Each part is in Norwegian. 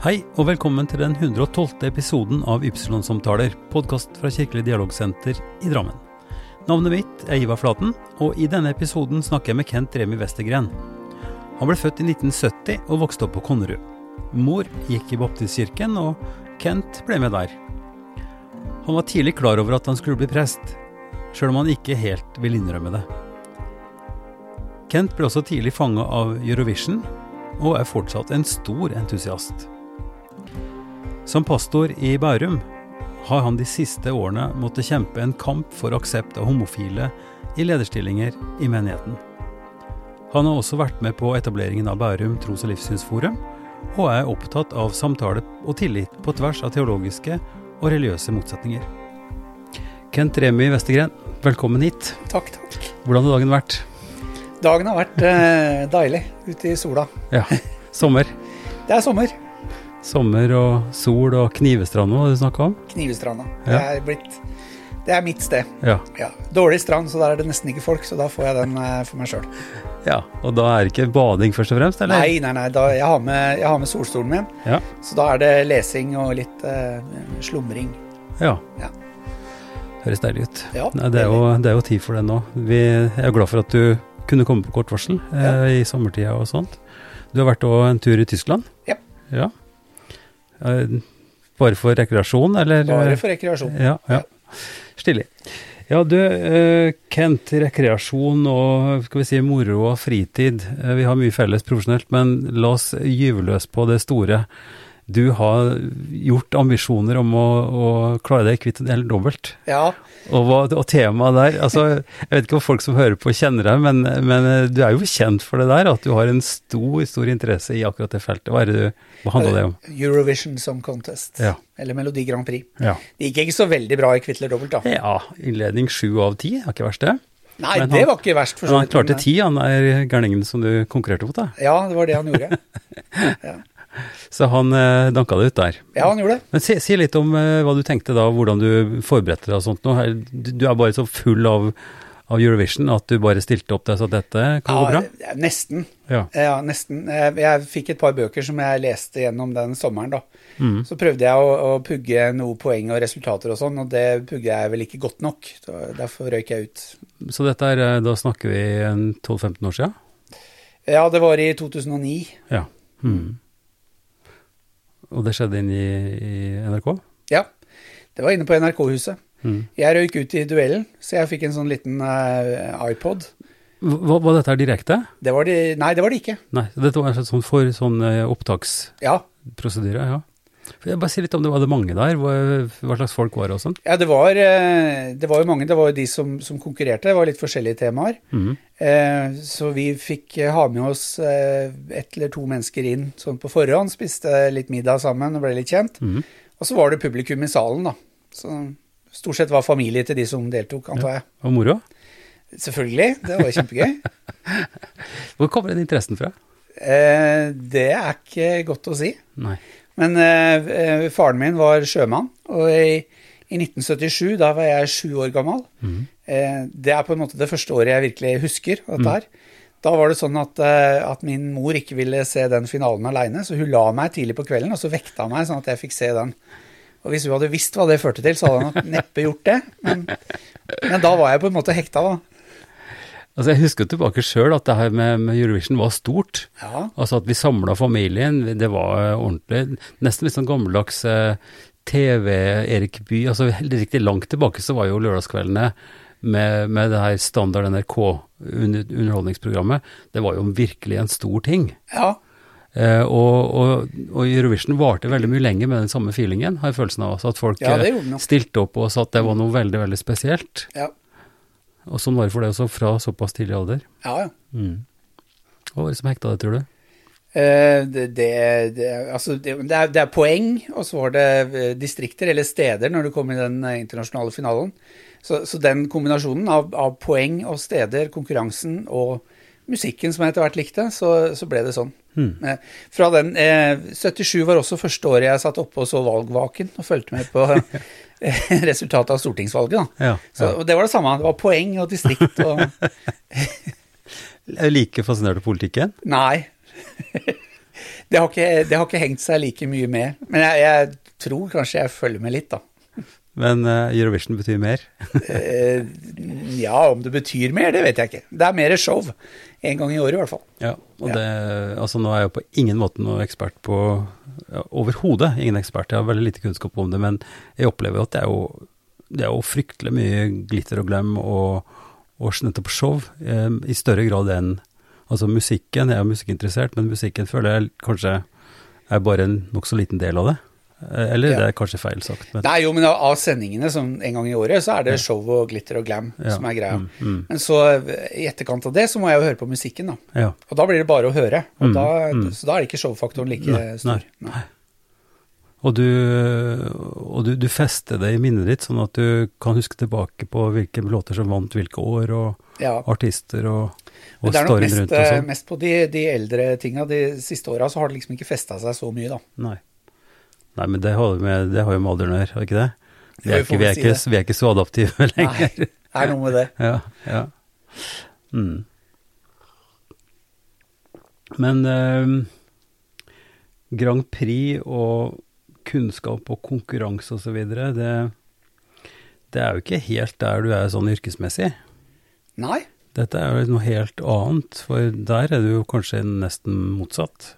Hei og velkommen til den 112. episoden av Ypsilon-samtaler, podkast fra Kirkelig dialogsenter i Drammen. Navnet mitt er Ivar Flaten, og i denne episoden snakker jeg med Kent Remi Westergren. Han ble født i 1970 og vokste opp på Konnerud. Mor gikk i baptistkirken, og Kent ble med der. Han var tidlig klar over at han skulle bli prest, sjøl om han ikke helt vil innrømme det. Kent ble også tidlig fanga av Eurovision, og er fortsatt en stor entusiast. Som pastor i Bærum har han de siste årene måttet kjempe en kamp for aksept av homofile i lederstillinger i menigheten. Han har også vært med på etableringen av Bærum tros- og livssynsforum, og er opptatt av samtale og tillit på tvers av teologiske og religiøse motsetninger. Kent Remi Vestergren, velkommen hit. Takk, takk. Hvordan har dagen vært? Dagen har vært eh, deilig ute i sola. Ja, sommer. Det er sommer. Sommer og sol og Knivestranda var det du snakka om? Knivestranda. Det er blitt Det er mitt sted. Ja. Ja. Dårlig strand, så der er det nesten ikke folk, så da får jeg den eh, for meg sjøl. ja. Og da er det ikke bading først og fremst, eller? Nei, nei, nei. Da, jeg, har med, jeg har med solstolen min, Ja. så da er det lesing og litt uh, slumring. ja. Ja. Høres deilig ut. Ja, Nei, det, er jo, det er jo tid for det nå. Vi er glad for at du kunne komme på kort varsel eh, i sommertida og sånt. Du har vært en tur i Tyskland? Ja. ja. Eh, bare for rekreasjon, eller? Bare for rekreasjon. Ja, ja. Stilig. Ja, du, eh, Kent, rekreasjon og skal vi si moro og fritid. Eh, vi har mye felles profesjonelt, men la oss gyve løs på det store. Du har gjort ambisjoner om å, å klare deg kvitt eller dobbelt. Ja, Og, hva, og temaet der altså, Jeg vet ikke om folk som hører på kjenner deg, men, men eh, du er jo kjent for det der, at du har en stor stor interesse i akkurat det feltet. Hva, er det du, hva handler det om? Eurovision Song Contest. Ja. Eller Melodi Grand Prix. Ja. Det gikk ikke så veldig bra i Kvitler dobbelt, da. ja, innledning sju av ti, er ikke verst det? Nei, han, det var ikke verst. for Men han klarte ti, han er gærningen som du konkurrerte mot, da. Ja, det var det han gjorde. Så han eh, danka det ut der. Ja, han gjorde det. Men si, si litt om eh, hva du tenkte da, hvordan du forberedte deg og sånt nå. Her- Du, du er bare så full av, av Eurovision at du bare stilte opp der så dette kan gå bra? Ja, nesten. Ja. Ja, nesten. Jeg, jeg fikk et par bøker som jeg leste gjennom den sommeren, da. Mm. Så prøvde jeg å, å pugge noe poeng og resultater og sånn, og det pugget jeg vel ikke godt nok. Så derfor røyk jeg ut. Så dette er, eh, da snakker vi en 12-15 år siden? Ja, det var i 2009. Ja. Mm. Og det skjedde inn i, i NRK? Ja. Det var inne på NRK-huset. Mm. Jeg røyk ut i duellen, så jeg fikk en sånn liten uh, iPod. Hva, var dette her direkte? Det var det Nei, det var det ikke. Nei, dette var en sånn for sånn eh, opptaksprosedyre, Ja. Ja. Jeg bare si litt om det, var det mange der? Hva, slags folk var det og sånn? Ja, det var, eh, det var jo mange. Det var jo de som, som konkurrerte. Det var litt forskjellige temaer. Mhm. Eh, Så vi fikk eh, ha med oss eh, ett eller to mennesker inn sånn på forhånd, spiste litt middag sammen og ble litt kjent. Mhm. Og så var det publikum i salen, da. Så stort sett var familie til de som deltok, antar jeg. Og moro? Selvfølgelig, det var kjempegøy. Hvor kommer den interessen fra? Eh, Det er ikke godt å si. Nei. Men eh, eh, faren min var sjømann, og i, i 1977, da var jeg sju år gammel. mm. Eh, det er på en måte det første året jeg virkelig husker dette her. Da var det sånn at, eh, at min mor ikke ville se den finalen aleine, så hun la meg tidlig på kvelden, og så vekta meg sånn at jeg fikk se den. Og hvis hun hadde visst hva det førte til, så hadde hun neppe gjort det. Men, men da var jeg på en måte hekta, da. Altså, jeg husker tilbake sjøl at det her med, med Eurovision var stort. Ja, Altså at vi samla familien, det var eh, ordentlig. Nesten litt sånn gammeldags eh, TV-Erik Bye. Altså riktig langt tilbake så var jo lørdagskveldene med, med det her standard NRK-underholdningsprogrammet, det var jo virkelig en stor ting. ja, Eh, og, og, og Eurovision varte veldig mye lenger med den samme feelingen, har jeg følelsen av. Altså at folk Ja, eh, stilte opp og sa at det var noe veldig, veldig spesielt. ja. Og sånn var det for deg også fra såpass tidlig alder. ja, ja. Mm. Hva var det som hekta det, tror du? Eh, Det, det, det, altså det, er, det er poeng, og så var det eh, distrikter eller steder når du kom i den eh, internasjonale finalen. Så, så den kombinasjonen av, av poeng og steder, konkurransen og musikken som jeg etter hvert likte, så, så ble det sånn. Hmm. Eh, Fra den eh, 77 var også første året jeg satt oppe og så valgvaken og fulgte med på resultatet av stortingsvalget. Da. Ja, Så, og det var det samme. Det var poeng og distrikt og like fascinert av politikken? Nei. Det har, ikke, det har ikke hengt seg like mye med. Men jeg, jeg tror kanskje jeg følger med litt, da. Men uh, Eurovision betyr mer. Eh, ja, om det betyr mer, det vet jeg ikke. Det er mer show. En gang i året, i hvert fall. Ja, og det, altså nå er jeg jo på ingen måte noen ekspert på ja, Overhodet ingen ekspert, jeg har veldig lite kunnskap om det, men jeg opplever at det er jo, det er jo fryktelig mye glitter og glem og, og nettopp show, eh, i større grad enn Altså musikken, jeg er musikkinteressert, men musikken føler jeg kanskje er bare en nokså liten del av det. Eh, Eller Ja. det er kanskje feil sagt, men Nei, jo, men av sendingene som en gang i året, så er det show og glitter og glam Ja, som er greia. mm, mm. Men så eh, i etterkant av det, så må jeg jo høre på musikken, da. ja. Og da blir det bare å høre. Og Mm, da, mm. Så da er ikke showfaktoren like Nei, stor. nei. Og, du, og du, du fester det i minnet ditt, sånn at du kan huske tilbake på hvilke låter som vant hvilke år, og artister og, Men og det er nok mest, og eh, sånn. mest på de, de eldre tinga. De siste åra så har det liksom ikke festa seg så mye, da. Nei. Nei, men det har, jo med, det har jo med alderen å gjøre, har ikke det? Vi er, ikke, vi, er ikke, vi er ikke så adaptive Nei, lenger. det er noe med det. Ja, ja. Mm. Men eh, Grand Prix og kunnskap og konkurranse osv., det, det er jo ikke helt der du er sånn yrkesmessig. Nei. Dette er jo noe helt annet, for der er du jo kanskje nesten motsatt.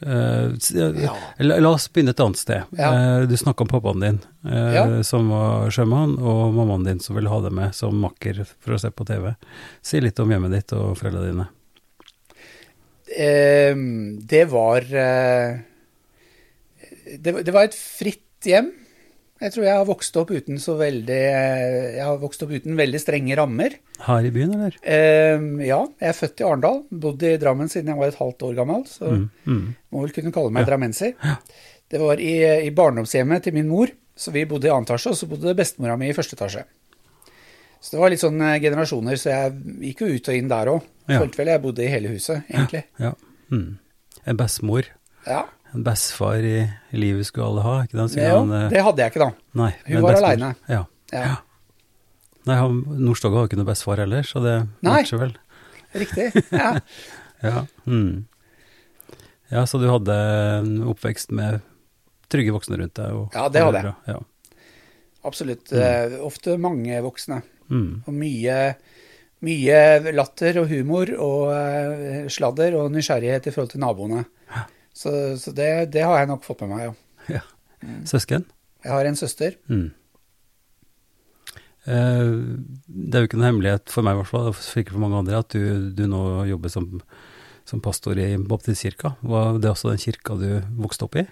S- Ja. la, la oss begynne et annet sted. Ja. Uh, du snakka om pappaen din, uh, Ja. som var sjømann, og mammaen din som ville ha deg med som makker for å se på TV. Si litt om hjemmet ditt og foreldrene dine. Det var det, var- det var et fritt hjem. Jeg tror jeg har vokst opp uten så veldig Jeg har vokst opp uten veldig strenge rammer. Her i byen, eller? Eh, ja, jeg er født i Arendal. Bodd i Drammen siden jeg var et halvt år gammel, så Mm, mm. må vel kunne kalle meg Ja. drammenser. Det var i, i barndomshjemmet til min mor, så vi bodde i annen etasje, og så bodde bestemora mi i første etasje. Så det var litt sånn eh, generasjoner, så jeg gikk jo ut og inn der òg. Ja. Følte vel jeg bodde i hele huset, egentlig. Ja. Mm. En bestemor, Ja, en bestefar i, livet skulle alle ha, ikke den? det, jo, det hadde jeg ikke da. Nei, Hun var aleine. alene. Ja. Ja, Nei, han- Nordstoga har ikke noe bestefar heller, så det Nei. matcher vel. Riktig. Ja. Ja. Mm. ja, så du hadde en oppvekst med trygge voksne rundt deg? Og, Ja, det hadde jeg. Ja. Absolutt. Mm. Ofte mange voksne. Mm. Og mye, mye latter og humor og eh, sladder og nysgjerrighet i forhold til naboene. Så, så det, det har jeg nok fått med meg, ja. ja. Søsken? Jeg har en søster. Mm. Eh, det er jo ikke noen hemmelighet for meg, i hvert fall, sikkert for mange andre, at du, du nå jobber som, som pastor i baptistkirka. Var det også den kirka du vokste opp i?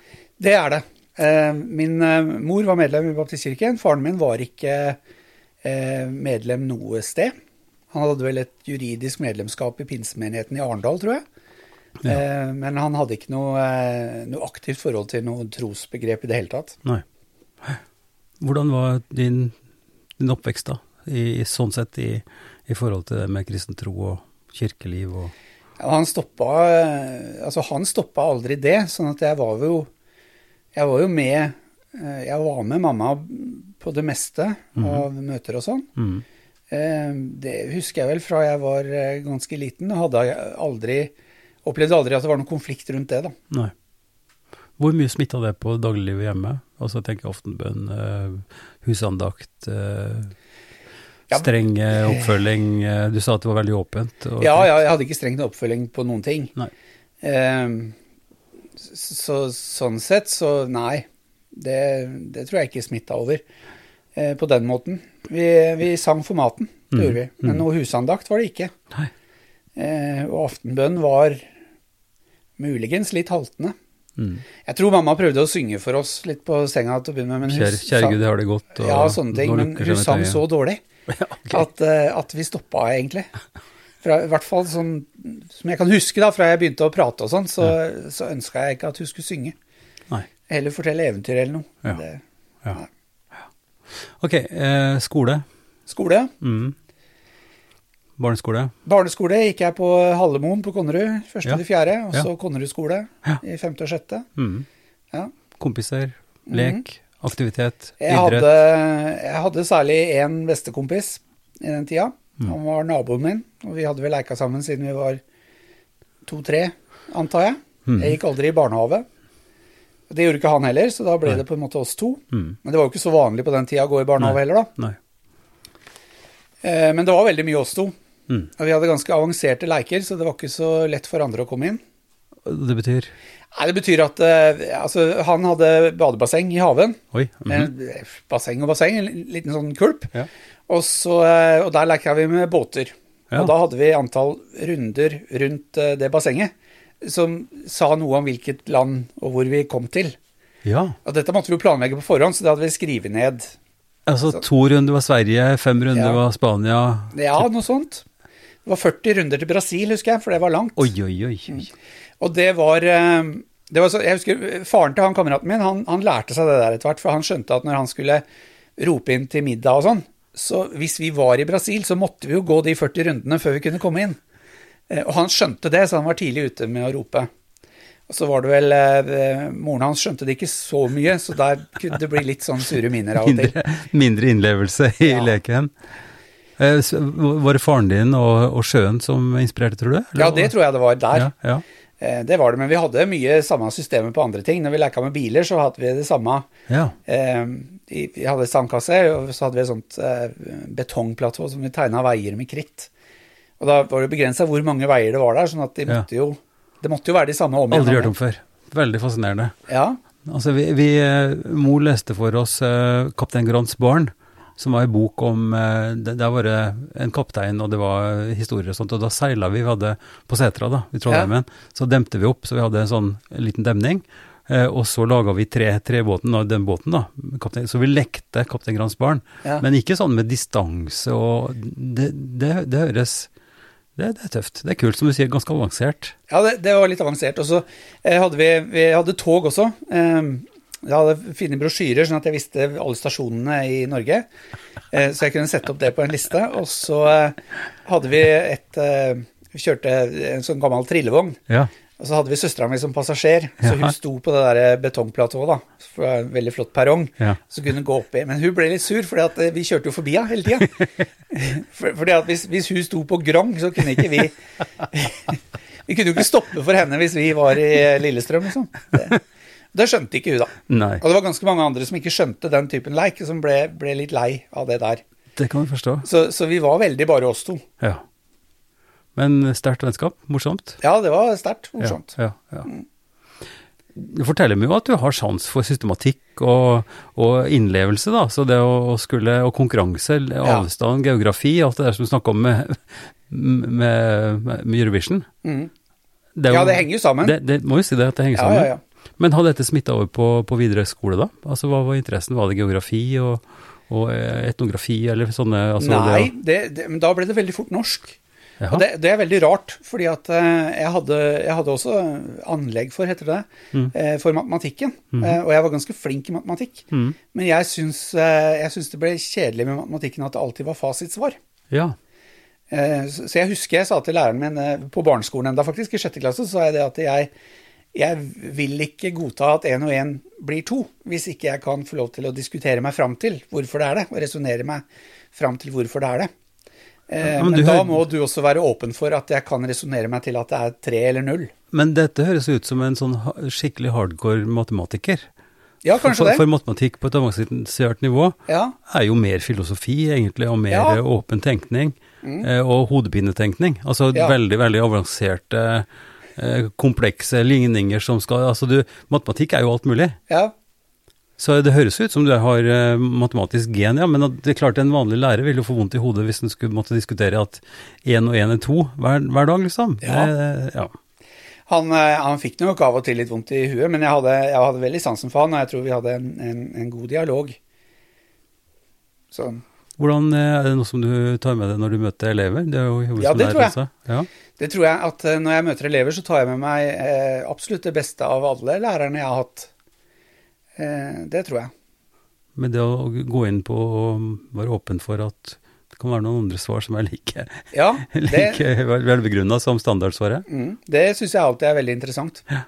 Det er det. Eh, Min eh, mor var medlem i baptistkirken. Faren min var ikke eh, medlem noe sted. Han hadde vel et juridisk medlemskap i pinsemenigheten i Arendal, tror jeg. Eh, Men han hadde ikke noe, eh, noe aktivt forhold til noe trosbegrep i det hele tatt. Nei. Hvordan var din, din oppvekst da, i, sånn sett i, i forhold til det med kristen tro og kirkeliv og Ja, Han stoppa eh, Altså, han stoppa aldri det, sånn at jeg var jo Jeg var jo med Jeg var med mamma på det meste av møter og sånn. mm. Det husker jeg vel fra jeg var ganske liten. Hadde aldri Opplevde aldri at det var noen konflikt rundt det, da. Nei. Hvor mye smitta det på dagliglivet hjemme? Altså jeg tenker aftenbønn, eh, husandakt, eh, streng eh, oppfølging. du sa at det var veldig åpent. Ja, ja, jeg hadde ikke strengt oppfølging på noen ting. Eh, så sånn sett, så nei. Det, det tror jeg ikke smitta over på den måten. Vi, vi sang for maten, det Mm, gjorde vi. Men mm. noe husandakt var det ikke. Nei. Og aftenbønn var muligens litt haltende. Mm. Jeg tror mamma prøvde å synge for oss litt på senga til å begynne med, Kjære, kjære Gud, har det godt. og Ja, sånne ting. Men hun sang så dårlig Ja, ok. at, eh, at vi stoppa, egentlig. Fra, I hvert fall sånn som jeg kan huske da, fra jeg begynte å prate og sånn, så, så ønska jeg ikke at hun skulle synge. Nei. Heller fortelle eventyr eller noe. Ja. Det, Ja. Ok, eh, skole. skole. Mm. Barneskole. Barneskole gikk jeg på Hallemoen på Konnerud, første Ja. til fjerde. Og Ja. så Konnerud skole Ja. i femte og sjette. Mm. Ja. Kompiser, lek, aktivitet, Jeg idrett. hadde, jeg hadde særlig én bestekompis i den tida. Mm. Han var naboen min, og vi hadde vel leika sammen siden vi var to-tre, antar jeg. Mm. Jeg gikk aldri i barnehage. Det gjorde ikke han heller, så da ble Nei. det på en måte oss to. Mm. Men det var jo ikke så vanlig på den tida å gå i barnehage heller, da. Nei. Eh, Men det var veldig mye oss to. Mm. Og vi hadde ganske avanserte leker, så det var ikke så lett for andre å komme inn. Det betyr Nei, Det betyr at eh, altså, han hadde badebasseng i haven. Oi. Mm -hmm. Basseng og basseng, en liten sånn kulp. Ja. Og, så, eh, og der leka vi med båter. Ja. Og da hadde vi antall runder rundt det bassenget som sa noe om hvilket land og hvor vi kom til. ja. Og dette måtte vi jo planlegge på forhånd, så det hadde vi skrevet ned. Altså to runder var Sverige, fem runder Ja. var Spania. Ja, noe sånt. Det var 40 runder til Brasil, husker jeg, for det var langt. Oi, oi, oi. Mm. Og det var, eh, det var så, Jeg husker faren til han kameraten min, han, han lærte seg det der etter hvert, for han skjønte at når han skulle rope inn til middag og sånn, så hvis vi var i Brasil, så måtte vi jo gå de 40 rundene før vi kunne komme inn. Eh, Og han skjønte det, så han var tidlig ute med å rope. Og så var det vel eh, Moren hans skjønte det ikke så mye, så der kunne det bli litt sånn sure miner av og til. Mindre, mindre innlevelse i Ja. leken. Eh, Var det faren din og, og sjøen som inspirerte, tror du? Ja, det tror jeg det var der. Ja, ja. Eh, Det var det, men vi hadde mye samme systemet på andre ting. Når vi leka med biler, så hadde vi det samme. ja. Eh, Vi hadde sandkasse, og så hadde vi et sånt betongplattform som vi tegna veier med kritt. Og da var det begrensa hvor mange veier det var der, sånn at de måtte jo, det måtte jo være de samme om igjen. Aldri hørt om før. Veldig fascinerende. Ja, Altså, vi, vi Mo leste for oss uh, 'Kaptein Grants barn', som var en bok om Det, det, Der var en kaptein, og det var historier og sånt, og da seila vi. Vi hadde på setra, da, i Trollheimen. Så demte vi opp, så vi hadde en sånn liten demning. Eh, og så laga vi tre, trebåten, og den båten, da. Kapten, så vi lekte 'Kaptein Grans barn'. ja. Men ikke sånn med distanse og Det, det, det høres det, det er tøft. Det er kult, som du sier, ganske avansert. ja det, det var litt avansert. Og så eh, hadde vi, vi hadde tog også. Eh, jeg hadde fine brosjyrer, sånn at jeg visste alle stasjonene i Norge. Eh, så jeg kunne sette opp det på en liste. Og så eh, hadde vi et eh, Vi kjørte en sånn gammel trillevogn. Ja. Og så hadde vi søstera mi som passasjer, så hun sto på det der betongplatået, da. For det var en veldig flott perrong. Ja. Så kunne hun gå oppi. Men hun ble litt sur, for vi kjørte jo forbi henne hele tida. For, fordi at hvis, hvis hun sto på Grong, så kunne ikke vi Vi kunne jo ikke stoppe for henne hvis vi var i Lillestrøm, liksom. Det, det skjønte ikke hun, da. Nei, Og det var ganske mange andre som ikke skjønte den typen leik, som ble, ble litt lei av det der. det kan vi forstå. Så, så vi var veldig bare oss to. Ja. Men sterkt vennskap. Morsomt. Ja, det var sterkt morsomt. Ja, ja, ja. Du forteller meg jo at du har sans for systematikk og, og innlevelse, da. Så det å, skulle Og konkurranse, avstand, geografi, alt det der som du snakker om med, med, med Eurovision. Mm. Det jo, Ja, det henger jo sammen. Det, det må jo si det, at det henger Ja, sammen. ja, ja. Men hadde dette smitta over på, på videre skole, da? Altså, Hva var interessen? Var det geografi og, og eh, etnografi, eller sånne altså, Nei, Det, det, det, men da ble det veldig fort norsk. Og det, det er veldig rart, fordi at eh, jeg, hadde, jeg hadde også anlegg for, heter det, Mm. eh, for matematikken. Mm. og jeg var ganske flink i matematikk. Mm. Men jeg syns, jeg syns det ble kjedelig med matematikken at det alltid var fasitsvar. Ja. Så jeg husker jeg sa til læreren min på barneskolen enda faktisk, i sjette klasse, så sa jeg det at jeg, jeg vil ikke godta at én og én blir to, hvis ikke jeg kan få lov til å diskutere meg fram til hvorfor det er det, og resonnere meg fram til hvorfor det er det. Eh, men men da må du også være åpen for at jeg kan resonnere meg til at det er tre eller null. Men dette høres ut som en sånn skikkelig hardcore matematiker. Ja, kanskje for, det. For matematikk på et avansert nivå Ja, er jo mer filosofi, egentlig, og mer Ja. Eh, åpen tenkning. Mm. Og hodepinetenkning. Altså Ja. veldig, veldig avanserte, eh, komplekse ligninger som skal Altså du, matematikk er jo alt mulig. ja. Så det høres ut som du har eh, matematisk gen, ja, men det er klart en vanlig lærer vil jo få vondt i hodet hvis en skulle måtte diskutere at én og én er to hver, hver dag, liksom. Ja. Det, ja. Han, eh, han fikk nok av og til litt vondt i huet, men jeg hadde, jeg hadde veldig sansen for han, og jeg tror vi hadde en, en, en god dialog. Så Hvordan eh, Er det noe som du tar med deg når du møter elever? Det Ja, det tror jeg. Ja. Det tror jeg at eh, når jeg møter elever, så tar jeg med meg eh, absolutt det beste av alle lærerne jeg har hatt. Eh, det tror jeg. Men det å gå inn på og være åpen for at det kan være noen andre svar som er like, Ja, det, like velbegrunna som standardsvaret. mm, det syns jeg alltid er veldig interessant. Ja.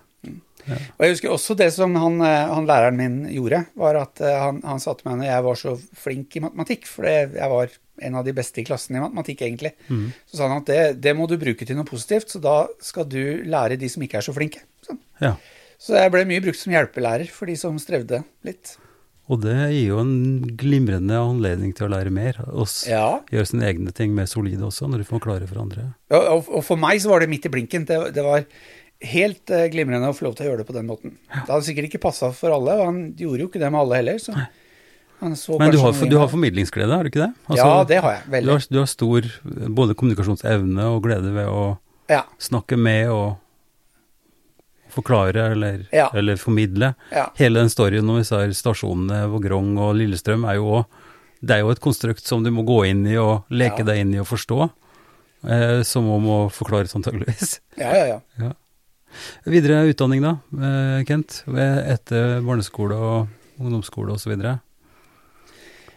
Ja. Og jeg husker også det som han, eh, han læreren min gjorde, var at eh, han, han sa til meg når jeg var så flink i matematikk, for jeg var en av de beste i klassen i matematikk, egentlig, Mm. så sa han at det, det må du bruke til noe positivt, så da skal du lære de som ikke er så flinke. Sånn. Ja. Så jeg ble mye brukt som hjelpelærer for de som strevde litt. Og det gir jo en glimrende anledning til å lære mer. Og Ja, gjøre sine egne ting mer solide også, når du får klare for andre. Ja, og- og for meg så var det midt i blinken. Det, det var helt eh, glimrende å få lov til å gjøre det på den måten. Det hadde sikkert ikke passa for alle, og han gjorde jo ikke det med alle heller. Så han så Men du har, du har formidlingsglede, har du ikke det? Ja, det har jeg. du Veldig. har, du har stor både kommunikasjonsevne og glede ved å Ja, snakke med og forklare eller, Ja. eller formidle. ja. Hele den storyen om disse stasjonene Vågrong og Lillestrøm er jo òg Det er jo et konstrukt som du må gå inn i og leke deg inn i og forstå. Eh, som om å forklares antageligvis. ja, ja, ja. Videre utdanning da, eh, Kent? Etter barneskole og ungdomsskole osv.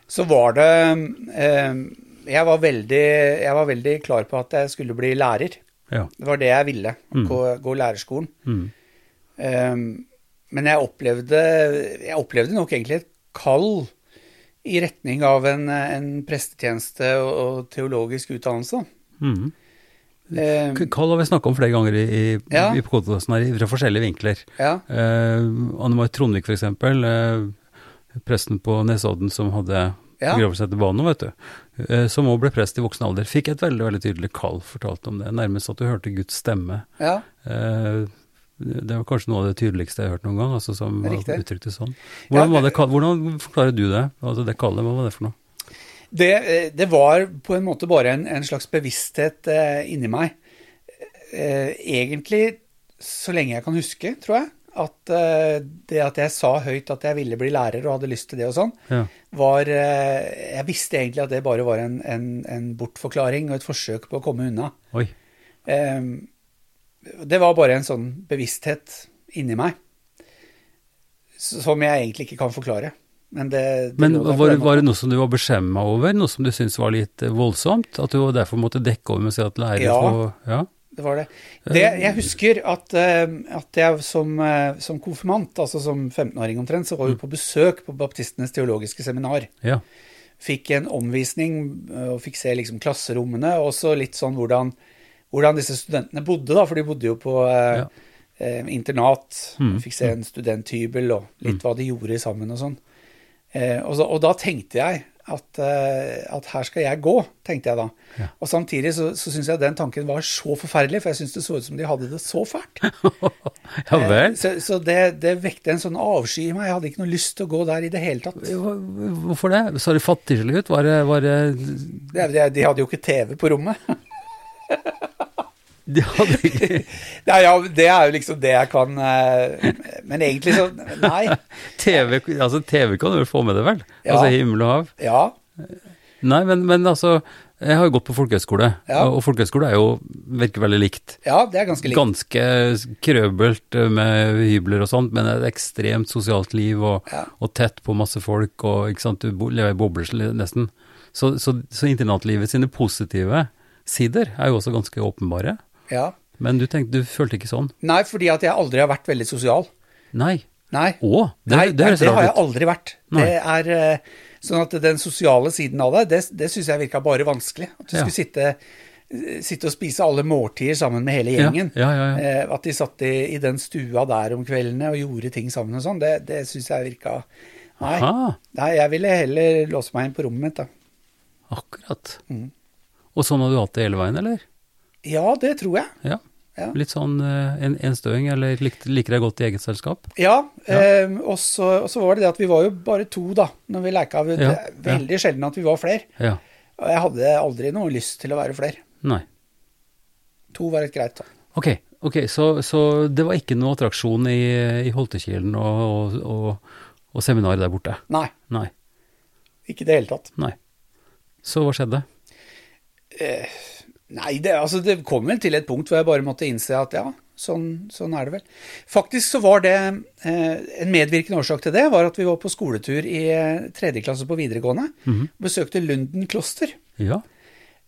Så var det eh, jeg, var veldig, jeg var veldig klar på at jeg skulle bli lærer. Ja. Det var det jeg ville. Mm. Gå, gå lærerskolen. Mm. Men jeg opplevde, jeg opplevde nok egentlig et kall i retning av en, en prestetjeneste og, og teologisk utdannelse. da. Mm. Um, Karl har vi snakka om flere ganger i, i, Ja. i podkasten her, fra forskjellige vinkler. ja, Eh, Anne-Marit Trondvik, for eksempel, eh, presten på Nesodden som hadde Ja. begravelse etter banen, vet du, eh, som òg ble prest i voksen alder, fikk et veldig veldig tydelig kall, fortalte om det. Nærmest at du hørte Guds stemme. ja. Eh, det var kanskje noe av det tydeligste jeg har hørt noen gang, altså som uttrykte sånn. Hvordan, var det, hvordan forklarer du det? Altså det kallet, hva var det for noe? Det, eh, det var på en måte bare en, en slags bevissthet eh, inni meg. Eh, egentlig så lenge jeg kan huske, tror jeg, at eh, det at jeg sa høyt at jeg ville bli lærer og hadde lyst til det og sånn, Ja. var eh, Jeg visste egentlig at det bare var en, en, en bortforklaring og et forsøk på å komme unna. Eh, det var bare en sånn bevissthet inni meg som jeg egentlig ikke kan forklare. Men det, det Men var, var det noe som du var beskjemma over? Noe som du syntes var litt eh, voldsomt? At du derfor måtte dekke over med å si at lærer Ja. får Ja. Det var det. det jeg husker at, eh, at jeg som, eh, som konfirmant, altså som 15-åring omtrent, så var Mm. vi på besøk på Baptistenes teologiske seminar. ja. Fikk en omvisning eh, og fikk se liksom klasserommene, og også litt sånn hvordan, hvordan disse studentene bodde, da, for de bodde jo på eh, Ja. eh, internat. Mm, Fikk se en studenthybel og litt hva de gjorde sammen og sånn. Eh, og, så, og da tenkte jeg at, eh, at her skal jeg gå, tenkte jeg da. Ja. Og samtidig så, så syns jeg den tanken var så forferdelig, for jeg syns det så ut som de hadde det så fælt. ja vel. Eh, Så, så det, det vekte en sånn avsky i meg. Jeg hadde ikke noe lyst til å gå der i det hele tatt. Hvorfor det? Så det fattigslig ut? Var det, var det det, de hadde jo ikke TV på rommet. Det er, ja, det er jo liksom det jeg kan eh, Men egentlig så Nei. TV, altså TV kan du vel få med det, vel? Ja. Altså himmel og hav. Ja. Nei, men, men altså Jeg har jo gått på folkehøyskole, Ja. og folkehøyskole er jo virker veldig likt. Ja, det er ganske likt. Ganske krøbelt med hybler og sånt, men et ekstremt sosialt liv og, Ja. og tett på masse folk, og ikke sant, du lever i bobler nesten. Så, så, så internatlivet sine positive sider er jo også ganske åpenbare. Ja. Men du tenkte, du følte ikke sånn? Nei, fordi at jeg aldri har vært veldig sosial. Nei. Nei. Å, det, Nei, det det har jeg aldri vært. Nei. Det er eh, Sånn at den sosiale siden av det, det, det syns jeg virka bare vanskelig. At du Ja. skulle sitte, eh, sitte og spise alle måltider sammen med hele gjengen. ja, ja, ja. Eh, At de satt i, i den stua der om kveldene og gjorde ting sammen og sånn, det, det syns jeg virka Nei. Nei, jeg ville heller låse meg inn på rommet mitt, da. akkurat. Mm. Og sånn har du hatt det hele veien, eller? Ja, det tror jeg. Ja. Ja. Litt sånn eh, en, enstøing, eller lik, liker deg godt i eget selskap? Ja, eh, og, så, og så var det det at vi var jo bare to, da, når vi leika. Det Ja, veldig sjelden at vi var flere. Ja. Og jeg hadde aldri noe lyst til å være flere. Nei. To var et greit tall. Ok, ok, så, så det var ikke noe attraksjon i, i Holtekilen og, og, og, og seminaret der borte? Nei, Nei. ikke i det hele tatt. Nei. Så hva skjedde? Nei, det, altså, det kom vel til et punkt hvor jeg bare måtte innse at ja, sånn, sånn er det vel. Faktisk så var det eh, en medvirkende årsak til det, var at vi var på skoletur i eh, tredje klasse på videregående. Besøkte Lunden kloster. Ja.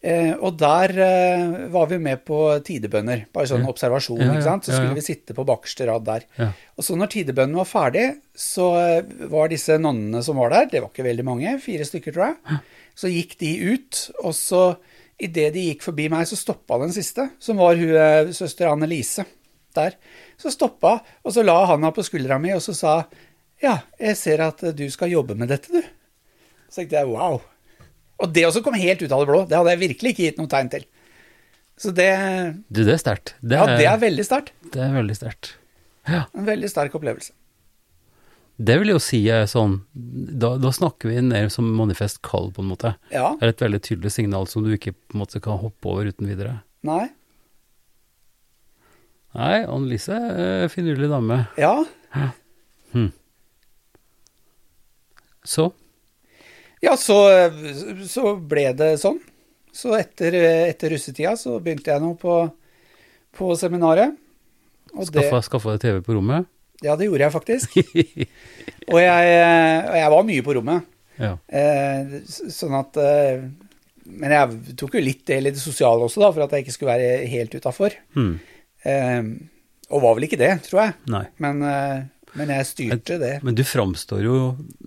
Eh, og der eh, var vi med på tidebønner, bare sånn Ja. observasjon. Ja, ikke sant? Så skulle vi sitte på bakerste rad der. Ja. Og så når tidebønnen var ferdig, så eh, var disse nonnene som var der, det var ikke veldig mange, fire stykker tror jeg, så gikk de ut, og så idet de gikk forbi meg, så stoppa den siste, som var hun eh, søster Annelise. der. Så stoppa, og så la handa på skuldra mi, og så sa ja, jeg ser at du skal jobbe med dette, du. Så tenkte jeg wow. Og det også kom helt ut av det blå. Det hadde jeg virkelig ikke gitt noe tegn til. Så det Du, det er sterkt. Ja, det er veldig sterkt. det er veldig sterkt. Ja. En veldig sterk opplevelse. Det vil jo si er sånn Da, da snakker vi mer som manifest kall, på en måte. Ja. Det er et veldig tydelig signal som du ikke på en måte kan hoppe over uten videre. Nei. Nei, Annelise er finurlig dame. Ja. Så Ja, så, så ble det sånn. Så etter, etter russetida så begynte jeg nå på, på seminaret. Det, skaffa deg TV på rommet. Ja, det gjorde jeg faktisk. Og jeg, og jeg var mye på rommet. ja. Eh, sånn at eh, Men jeg tok jo litt del i det sosiale også, da, for at jeg ikke skulle være helt utafor. Mm. Eh, og var vel ikke det, tror jeg. Nei. Men, men jeg styrte det. Men du framstår jo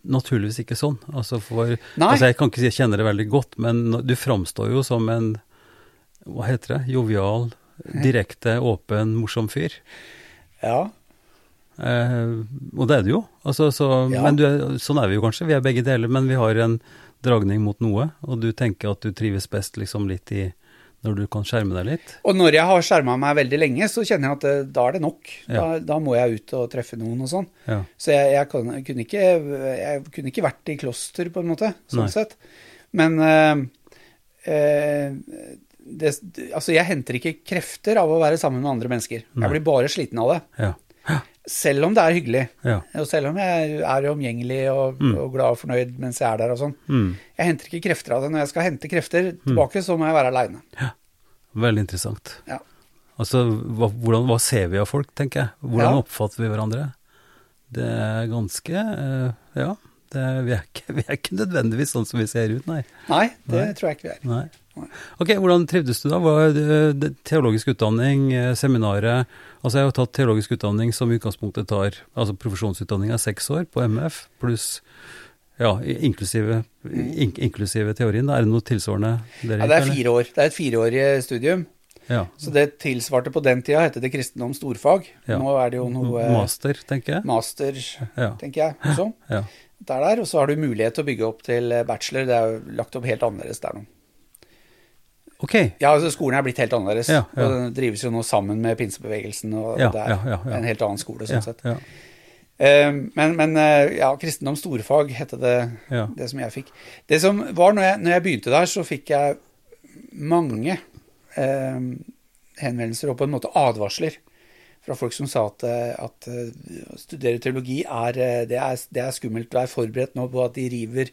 naturligvis ikke sånn. Altså for, altså jeg kan ikke si jeg kjenner det veldig godt, men du framstår jo som en hva heter det, jovial, direkte, åpen, morsom fyr. Ja. Eh, og det er det jo. Altså, så, Ja. men du sånn er vi jo kanskje. Vi er begge deler, men vi har en dragning mot noe. Og du tenker at du trives best liksom litt i når du kan skjerme deg litt. Og når jeg har skjerma meg veldig lenge, så kjenner jeg at det, da er det nok. Da, Ja. da må jeg ut og treffe noen og sånn. Ja. Så jeg, jeg, kan, kunne ikke, jeg kunne ikke vært i kloster, på en måte, sånn Nei. sett. Men eh, eh, det, altså, jeg henter ikke krefter av å være sammen med andre mennesker. Nei. Jeg blir bare sliten av det. Ja. Selv om det er hyggelig. Ja. Og selv om jeg er omgjengelig og, og glad og fornøyd mens jeg er der og sånn. Mm. Jeg henter ikke krefter av det. Når jeg skal hente krefter tilbake, så må jeg være aleine. Veldig interessant. Ja. Altså, hva, hvordan, hva ser vi av folk, tenker jeg? Hvordan Ja. oppfatter vi hverandre? Det er ganske eh, Ja, det, vi, er ikke, vi er ikke nødvendigvis sånn som vi ser ut, nei. Nei, det Nei. tror jeg ikke vi er. nei. Ok, hvordan trivdes du da? Var det, det, teologisk utdanning, eh, seminaret Altså, jeg har tatt teologisk utdanning som utgangspunktet tar Altså profesjonsutdanning er seks år på MF, pluss ja, inklusive, in, inklusive teorien. Er det noe tilsvarende dere Ja, det er fire år. Det er et fireårig studium. Ja. Så det tilsvarte på den tida, het det kristendom storfag. Ja. Nå er det jo noe Master, tenker jeg. master, Ja. tenker jeg, også. ja. Det er der, og så har du mulighet til å bygge opp til bachelor. Det er jo lagt opp helt annerledes der nå. Ok. Ja, altså skolen er blitt helt annerledes. Ja, ja. Og den drives jo nå sammen med pinsebevegelsen, og Ja, det er en helt annen skole, sånn sett. ja, Eh, Men, men eh, ja, kristendom storfag het det, det som jeg fikk. Det som var når jeg, når jeg begynte der, så fikk jeg mange eh, henvendelser og på en måte advarsler fra folk som sa at, eh, at eh, å studere teologi er, det er, det er skummelt. Vær er forberedt nå på at de river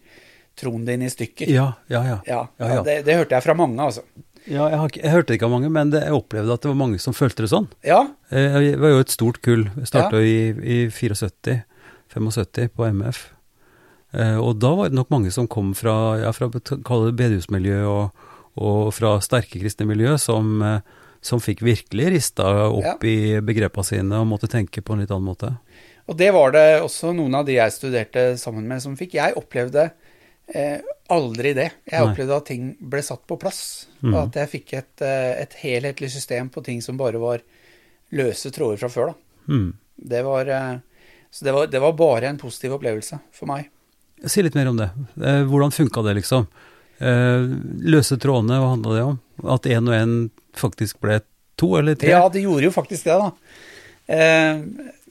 troen din i stykker. Ja, ja, ja. Ja, Ja. Det, det hørte jeg fra mange, altså. ja jeg, har jeg hørte det ikke av mange, men det, jeg opplevde at det var mange som følte det sånn. Ja, Jeg, Det var jo et stort kull. Starta i, i 74, 75 på MF. Eh, og da var det nok mange som kom fra, ja, fra bedehusmiljø og, og fra sterke kristne miljø, som, eh, som fikk virkelig rista opp i begrepene sine og måtte tenke på en litt annen måte. Og det var det også noen av de jeg studerte sammen med som fikk. Jeg opplevde eh, aldri det. Jeg opplevde at ting ble satt på plass. Mm. Og at jeg fikk et, eh, et helhetlig system på ting som bare var løse tråder fra før. da. Hmm. Det var, eh, så det var, det var bare en positiv opplevelse for meg. Si litt mer om det. Eh, hvordan funka det, liksom? Eh, løse trådene, hva handla det om? At én og én faktisk ble to eller tre? Ja, det gjorde jo faktisk det, da. Eh,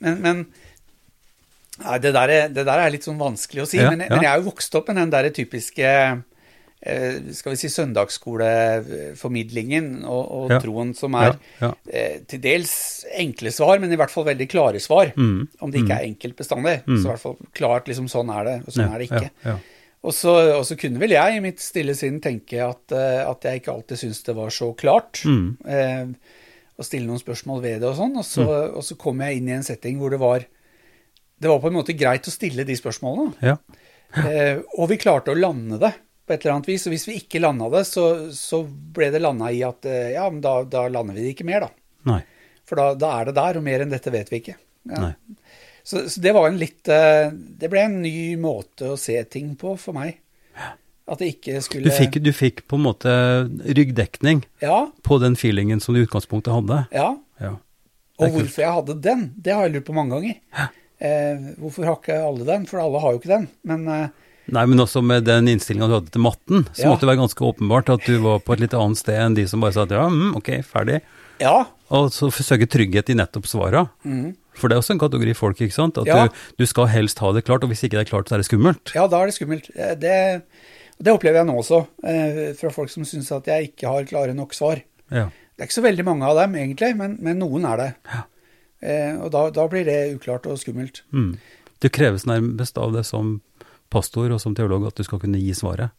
men men nei, det, der er, det der er litt sånn vanskelig å si. Ja, men, ja. men jeg er jo vokst opp med den der typiske eh, skal vi si søndagsskoleformidlingen og, og Ja. troen som er ja, ja. eh, til dels enkle svar, men i hvert fall veldig klare svar. Mm, Om det ikke er enkelt bestandig, Mm. så i hvert fall klart liksom sånn er det, og sånn ja, er det ikke. Ja, ja. Og så, og så kunne vel jeg i mitt stille sinn tenke at, eh, at jeg ikke alltid syntes det var så klart. Mm. Eh, og stille noen spørsmål ved det og sånn. Og så, Mm. og så kom jeg inn i en setting hvor det var Det var på en måte greit å stille de spørsmålene. ja. Eh, og vi klarte å lande det på et eller annet vis. Og hvis vi ikke landa det, så, så ble det landa i at eh, ja, men da, da lander vi det ikke mer, da. Nei. For da, da er det der, og mer enn dette vet vi ikke. Ja. Så, så det var en litt eh, Det ble en ny måte å se ting på for meg. At det ikke skulle Du fikk, du fikk på en måte ryggdekning Ja, på den feelingen som du i utgangspunktet hadde. ja. Ja. Og hvorfor jeg hadde den, det har jeg lurt på mange ganger. Eh, hvorfor har ikke alle den? For alle har jo ikke den. Men eh, Nei, men også med den innstillinga du hadde til matten, så Ja. måtte det være ganske åpenbart at du var på et litt annet sted enn de som bare sa at ja, mm, ok, ferdig. ja. Og så søke trygghet i nettopp svara. Mm. For det er også en kategori folk, ikke sant. At Ja. du, du skal helst ha det klart, og hvis ikke det er klart, så er det skummelt. Ja, da er det skummelt. Eh, Det, det opplever jeg nå også, eh, fra folk som syns at jeg ikke har klare nok svar. Ja. Det er ikke så veldig mange av dem, egentlig, men, men noen er det. Ja. Eh, og da, da blir det uklart og skummelt. Mm. Det kreves nærmest av det som pastor og som teolog at du skal kunne gi svaret.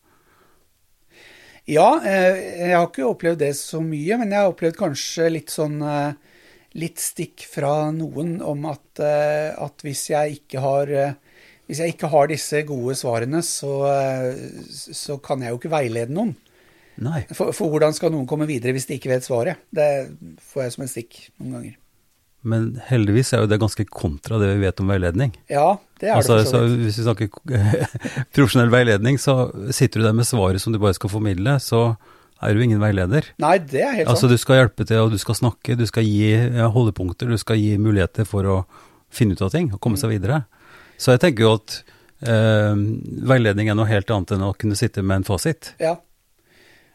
Ja, eh, jeg har ikke opplevd det så mye, men jeg har opplevd kanskje litt sånn eh, Litt stikk fra noen om at, at hvis jeg ikke har hvis jeg ikke har disse gode svarene, så, så kan jeg jo ikke veilede noen. For, for hvordan skal noen komme videre hvis de ikke vet svaret? Det får jeg som et stikk noen ganger. Men heldigvis er jo det ganske kontra det vi vet om veiledning. Ja, det er Altså, det for så så hvis vi snakker profesjonell veiledning, så sitter du der med svaret som du bare skal formidle, så er du ingen veileder. Nei, det er helt Altså sant. du skal hjelpe til, og du skal snakke, du skal gi holdepunkter, du skal gi muligheter for å finne ut av ting og komme Mm. seg videre. Så jeg tenker jo at eh, veiledning er noe helt annet enn å kunne sitte med en fasit. Ja.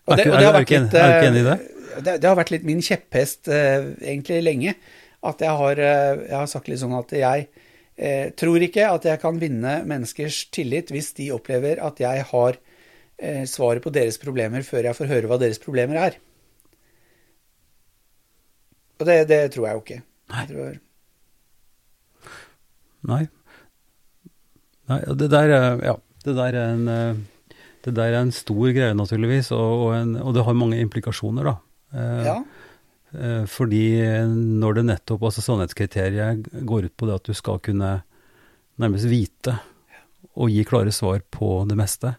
Er det er- er du ikke enig- er du ikke enig i det? eh, det? Det har vært litt min kjepphest eh, egentlig lenge. At jeg har, eh, jeg har sagt litt sånn at jeg eh, tror ikke at jeg kan vinne menneskers tillit hvis de opplever at jeg har eh, svaret på deres problemer før jeg får høre hva deres problemer er. Og det, det tror jeg jo ikke. Jeg tror, Nei. Nei, det der er, ja, det der er en, eh, det der er en stor greie naturligvis, og, og, en, og det har mange implikasjoner da. Eh, ja. Eh, Fordi når det nettopp, altså sannhetskriteriet går ut på det at du skal kunne nærmest vite og gi klare svar på det meste.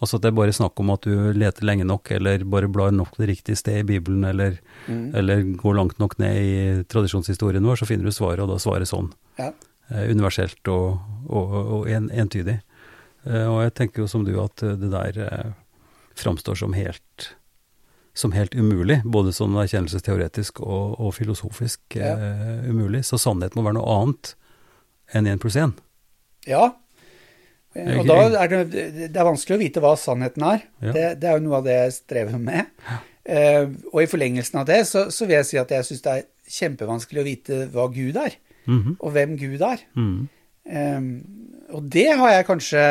Altså at det er bare snakk om at du leter lenge nok, eller bare blar nok det riktige sted i Bibelen, eller, Mm. eller går langt nok ned i tradisjonshistorien vår, så finner du svaret, og da svaret sånn. ja. Eh, universelt og, og, og en, entydig. Eh, og jeg tenker jo som du at det der framstår som helt som helt umulig, både som erkjennelsesteoretisk og, og filosofisk Ja. eh, umulig. Så sannhet må være noe annet enn 1 pluss 1. Ja. Og da er det, det er vanskelig å vite hva sannheten er. Ja. Det, det er jo noe av det jeg strever med. Eh, og i forlengelsen av det så, så vil jeg si at jeg syns det er kjempevanskelig å vite hva Gud er, Mhm. og hvem Gud er. Mhm. Eh, og det har jeg kanskje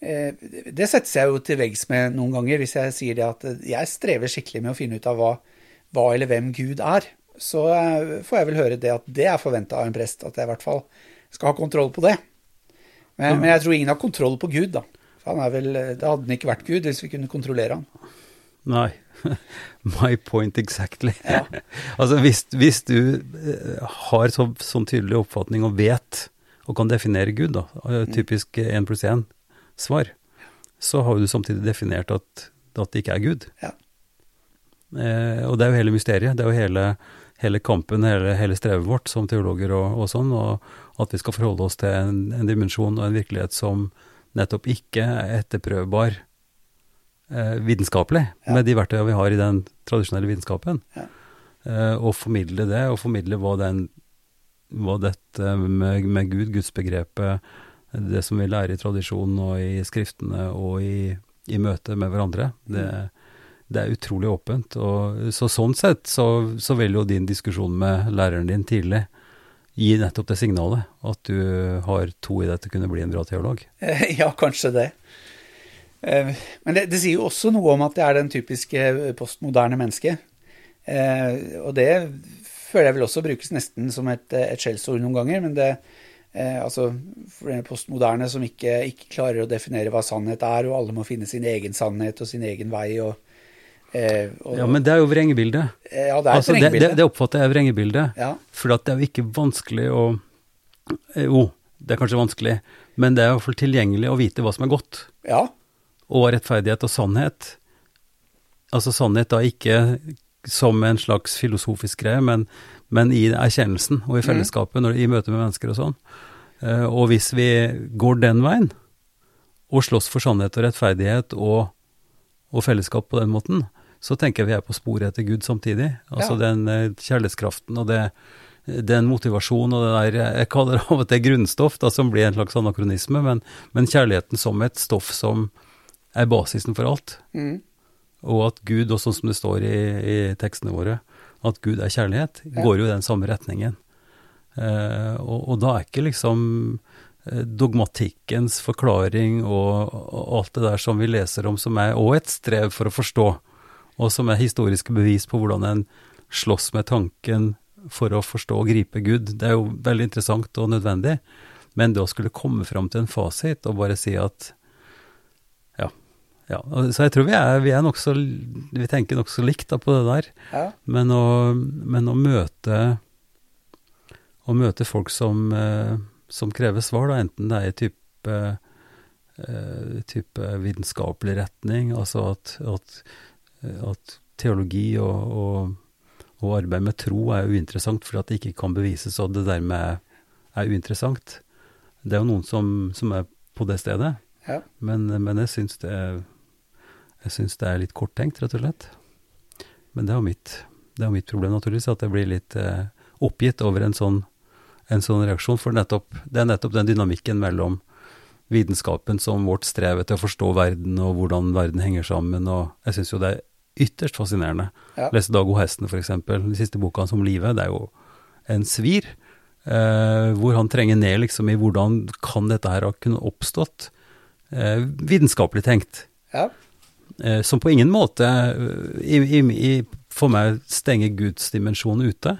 Det setter jeg jo til veggs med noen ganger, hvis jeg sier det at eh, jeg strever skikkelig med å finne ut av hva, hva eller hvem Gud er. Så eh, får jeg vel høre det at det er forventa av en prest, at jeg i hvert fall skal ha kontroll på det. Men, men jeg tror ingen har kontroll på Gud, da. Er vel, det hadde han ikke vært Gud hvis vi kunne kontrollere han. Nei. My point exactly. Ja. altså hvis, hvis du eh, har så, sånn tydelig oppfatning og vet, og kan definere Gud, da, eh, typisk én pluss 1 svar, så har du samtidig definert at, at det ikke er Gud. Ja. Eh, og det er jo hele mysteriet. Det er jo hele, hele kampen, hele, hele strevet vårt som teologer og, og sånn, og at vi skal forholde oss til en, en dimensjon og en virkelighet som nettopp ikke er etterprøvbar eh, vitenskapelig, Ja. med de verktøyene vi har i den tradisjonelle vitenskapen. Ja. Eh, og formidle det, og formidle hva, den, hva dette med, med Gud, gudsbegrepet, det som vi lærer i tradisjonen og i skriftene og i, i møte med hverandre, det, det er utrolig åpent. Og, så sånn sett så, så vil jo din diskusjon med læreren din tidlig gi nettopp det signalet, at du har to i deg til å kunne bli en bra teolog. Eh, Ja, kanskje det. Eh, Men det, det sier jo også noe om at det er den typiske postmoderne mennesket. Eh, Og det føler jeg vel også brukes nesten som et, et skjellsord noen ganger. Men det eh, altså for den postmoderne som ikke, ikke klarer å definere hva sannhet er, og alle må finne sin egen sannhet og sin egen vei. og, eh, og Ja, men det er jo vrengebildet. eh, ja, det er Altså, det, det, det oppfatter jeg vrengebildet. Ja, For at det er jo ikke vanskelig å eh, Jo, det er kanskje vanskelig, men det er i hvert fall tilgjengelig å vite hva som er godt. ja, Og rettferdighet og sannhet. Altså sannhet da ikke som en slags filosofisk greie, men, men i erkjennelsen og i fellesskapet, når, i møte med mennesker og sånn. Eh, og hvis vi går den veien, og slåss for sannhet og rettferdighet og, og fellesskap på den måten, så tenker jeg vi er på sporet etter Gud samtidig. Altså Ja. den eh, kjærlighetskraften og det, den motivasjonen og det der Jeg kaller det av og til grunnstoff, da, som blir en slags anakronisme, men, men kjærligheten som et stoff som er basisen for alt. Mm. Og at Gud, og sånn som det står i, i tekstene våre, at Gud er kjærlighet, går jo i den samme retningen. Eh, og, og da er ikke liksom eh, dogmatikkens forklaring og, og alt det der som vi leser om, som er òg et strev for å forstå, og som er historiske bevis på hvordan en slåss med tanken for å forstå og gripe Gud. Det er jo veldig interessant og nødvendig, men det å skulle komme fram til en fasit og bare si at ja. Så jeg tror vi er, vi er nokså Vi tenker nokså likt da på det der. Ja. Men å, men å møte Å møte folk som, eh, som krever svar, da, enten det er i type, eh, type vitenskapelig retning, altså at, at, at teologi og, og, og arbeid med tro er uinteressant fordi at det ikke kan bevises, og det dermed er, er uinteressant. Det er jo noen som, som er på det stedet, Ja. men, men jeg syns det, er- jeg syns det er litt korttenkt, rett og slett. Men det er jo mitt, det er mitt problem, naturligvis, at jeg blir litt eh, oppgitt over en sånn, en sånn reaksjon. For nettopp, det er nettopp den dynamikken mellom vitenskapen som vårt strev etter å forstå verden, og hvordan verden henger sammen, og jeg syns jo det er ytterst fascinerende. Ja. Leste Dag O. Hesten, eksempel, den siste boka hans om livet. Det er jo en svir, eh, hvor han trenger ned liksom i hvordan kan dette her ha kunnet oppstått, eh, vitenskapelig tenkt Ja. Eh, som på ingen måte eh, i, i, i, for meg stenger Guds dimensjon ute.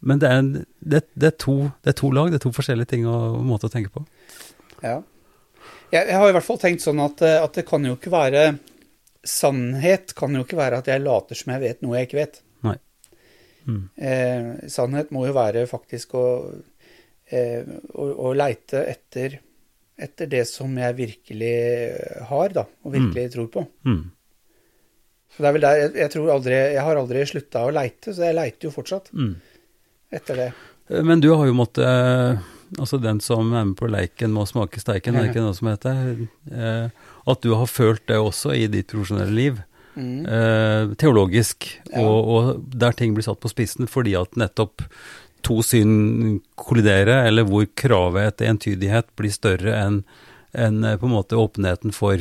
Men det er, en, det, det, er to, det er to lag, det er to forskjellige ting og måter å tenke på. Ja. Jeg, jeg har i hvert fall tenkt sånn at, eh, at det kan jo ikke være Sannhet kan jo ikke være at jeg later som jeg vet noe jeg ikke vet. Nei. Mm. Eh, sannhet må jo være faktisk å, eh, å, å leite etter, etter det som jeg virkelig har, da, og virkelig tror på. Mm. Så det er vel der, jeg, jeg tror aldri, jeg har aldri slutta å leite, så jeg leiter jo fortsatt Mm. etter det. Eh, Men du har jo måttet eh, Altså den som er med på leiken må smake steiken, er det ikke noe som heter? Eh, At du har følt det også i ditt profesjonelle liv. Mm. eh, teologisk, Ja. og, og der ting blir satt på spissen fordi at nettopp to syn kolliderer, eller hvor kravet etter entydighet blir større enn enn, eh, på en måte åpenheten for,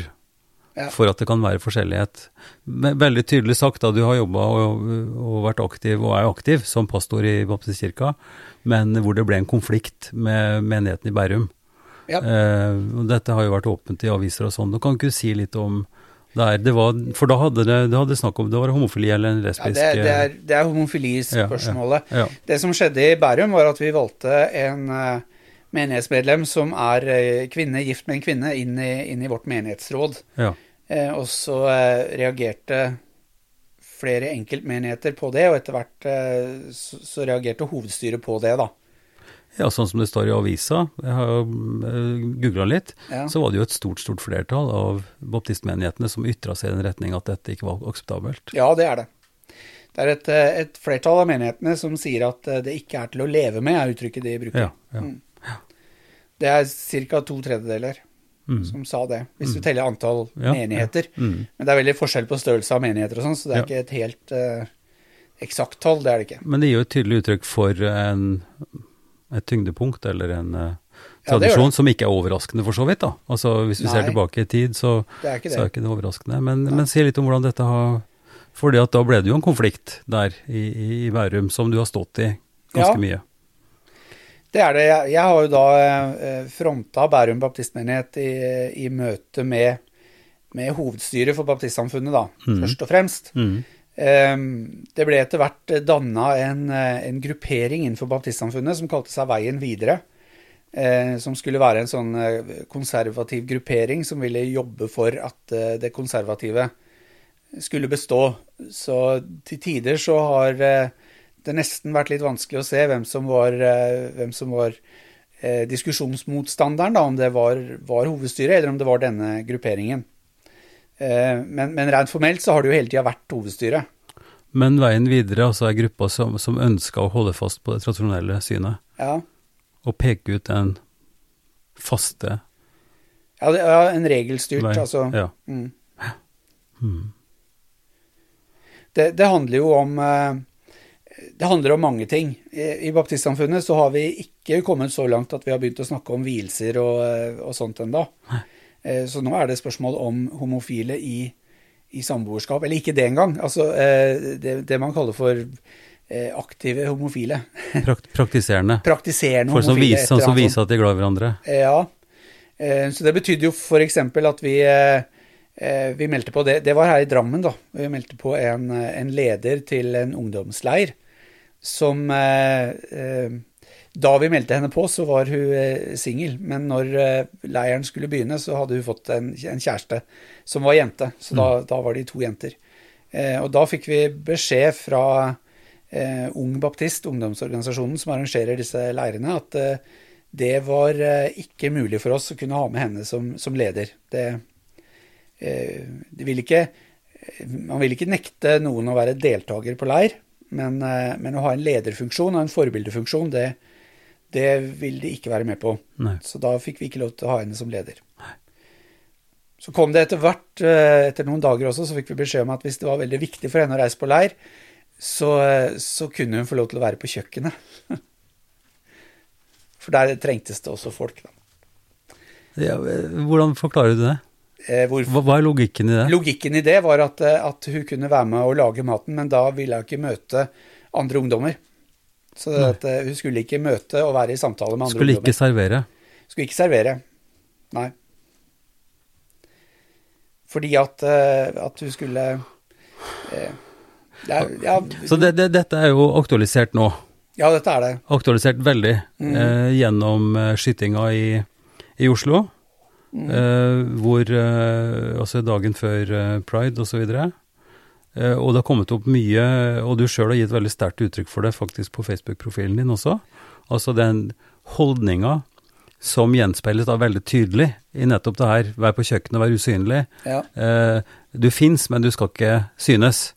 Ja. for at det kan være forskjellighet. Veldig tydelig sagt da du har jobba og, og vært aktiv, og er aktiv, som pastor i Baptistkirka, men hvor det ble en konflikt med menigheten i Bærum. Ja. Eh, dette har jo vært åpent i aviser og sånn. Du kan ikke si litt om det er, det var, For da hadde det, det hadde snakk om det var homofili eller en Ja, lesbisk det, er- det, eh, er, det er homofilispørsmålet. Ja, Det som skjedde i Bærum, var at vi valgte en uh, menighetsmedlem som er uh, kvinne, gift med en kvinne, inn i, inn i vårt menighetsråd. ja, Eh, og så eh, reagerte flere enkeltmenigheter på det, og etter hvert eh, så, så reagerte hovedstyret på det, da. Ja, sånn som det står i avisa, jeg har jo googla litt, Ja. så var det jo et stort, stort flertall av baptistmenighetene som ytra seg i den retning at dette ikke var akseptabelt. Ja, det er det. Det er et, eh, et flertall av menighetene som sier at eh, det ikke er til å leve med, er uttrykket de bruker. Ja, ja. Mm. Det er ca. to tredjedeler Mm. som sa det, hvis du teller antall menigheter. Mm. Men det er veldig forskjell på størrelse av menigheter og sånn, så det er ikke et helt uh, eksakt tall. Det er det ikke. Men det gir jo et tydelig uttrykk for en, et tyngdepunkt, eller en uh, det tradisjon, ja, som ikke er overraskende for så vidt. da. Altså Hvis vi ser tilbake i tid, så, Det er ikke så er det. ikke det overraskende. Men, men si litt om hvordan dette har fordi at da ble det jo en konflikt der i, i, i Bærum som du har stått i ganske Ja. mye. Det er det. Jeg, jeg har jo da eh, fronta Bærum baptistmenighet i, i møte med, med hovedstyret for baptistsamfunnet, da, mm. først og fremst. Mm. Eh, det ble etter hvert danna en, eh, en gruppering innenfor baptistsamfunnet som kalte seg Veien videre. Eh, som skulle være en sånn eh, konservativ gruppering som ville jobbe for at det konservative skulle bestå. Så til tider så har det nesten vært litt vanskelig å se hvem som var, hvem som var diskusjonsmotstanderen, da, om det var, var hovedstyret eller om det var denne grupperingen. Eh, men, men rent formelt så har det jo hele tida vært hovedstyret. Men veien videre altså er gruppa som, som ønska å holde fast på det tradisjonelle synet, Ja. og peke ut den faste Ja, det er en regelstyrt, vei. altså. Ja. Mm. Mm. Det, det handler jo om eh, Det handler om mange ting. I baptistsamfunnet så har vi ikke kommet så langt at vi har begynt å snakke om vielser og, og sånt ennå. Så nå er det spørsmål om homofile i, i samboerskap. Eller ikke det engang. Altså det, det man kaller for aktive homofile. Prakt, praktiserende. Praktiserende homofile. som viser, som viser at de er glad i hverandre. Ja. Så det betydde jo f.eks. at vi vi meldte på det, det var her i Drammen, da. Vi meldte på en, en leder til en ungdomsleir som eh, Da vi meldte henne på, så var hun eh, singel. Men når eh, leiren skulle begynne, så hadde hun fått en, en kjæreste som var jente. Så mm. da, da, var de to jenter. og da fikk vi beskjed fra Ung Baptist, ungdomsorganisasjonen som arrangerer disse leirene, at det var ikke mulig for oss å kunne ha med henne som, som leder. Det Eh, vil ikke, man vil ikke nekte noen å være deltaker på leir, men, eh, men å ha en lederfunksjon og en forbildefunksjon, det, det vil de ikke være med på. Nei. Så da fikk vi ikke lov til å ha henne som leder. Så kom det etter hvert, eh, etter noen dager også, så fikk vi beskjed om at hvis det var veldig viktig for henne å reise på leir, så, så kunne hun få lov til å være på kjøkkenet. For der trengtes det også folk, da. Ja, hvordan forklarer du det? Eh, hvor, Hva er logikken i det? Logikken i det var at, eh, at, hun kunne være med og lage maten, men da ville hun ikke møte andre ungdommer. Så at, uh, hun skulle ikke møte og være i samtale med andre skulle ungdommer. Skulle ikke servere? Skulle ikke servere, nei. Fordi at, uh, at hun skulle eh, ja, ja, Så det, det, dette er jo aktualisert nå? Ja, dette er det. Aktualisert veldig mm. gjennom skytinga i, i Oslo. Mm. Eh, hvor Altså dagen før pride osv. Uh, og det har kommet opp mye, og du sjøl har gitt veldig sterkt uttrykk for det faktisk på Facebook-profilen din også. Altså den holdninga som gjenspeiles da veldig tydelig i nettopp det her, vær på kjøkkenet, vær usynlig. Ja. du fins, men du skal ikke synes.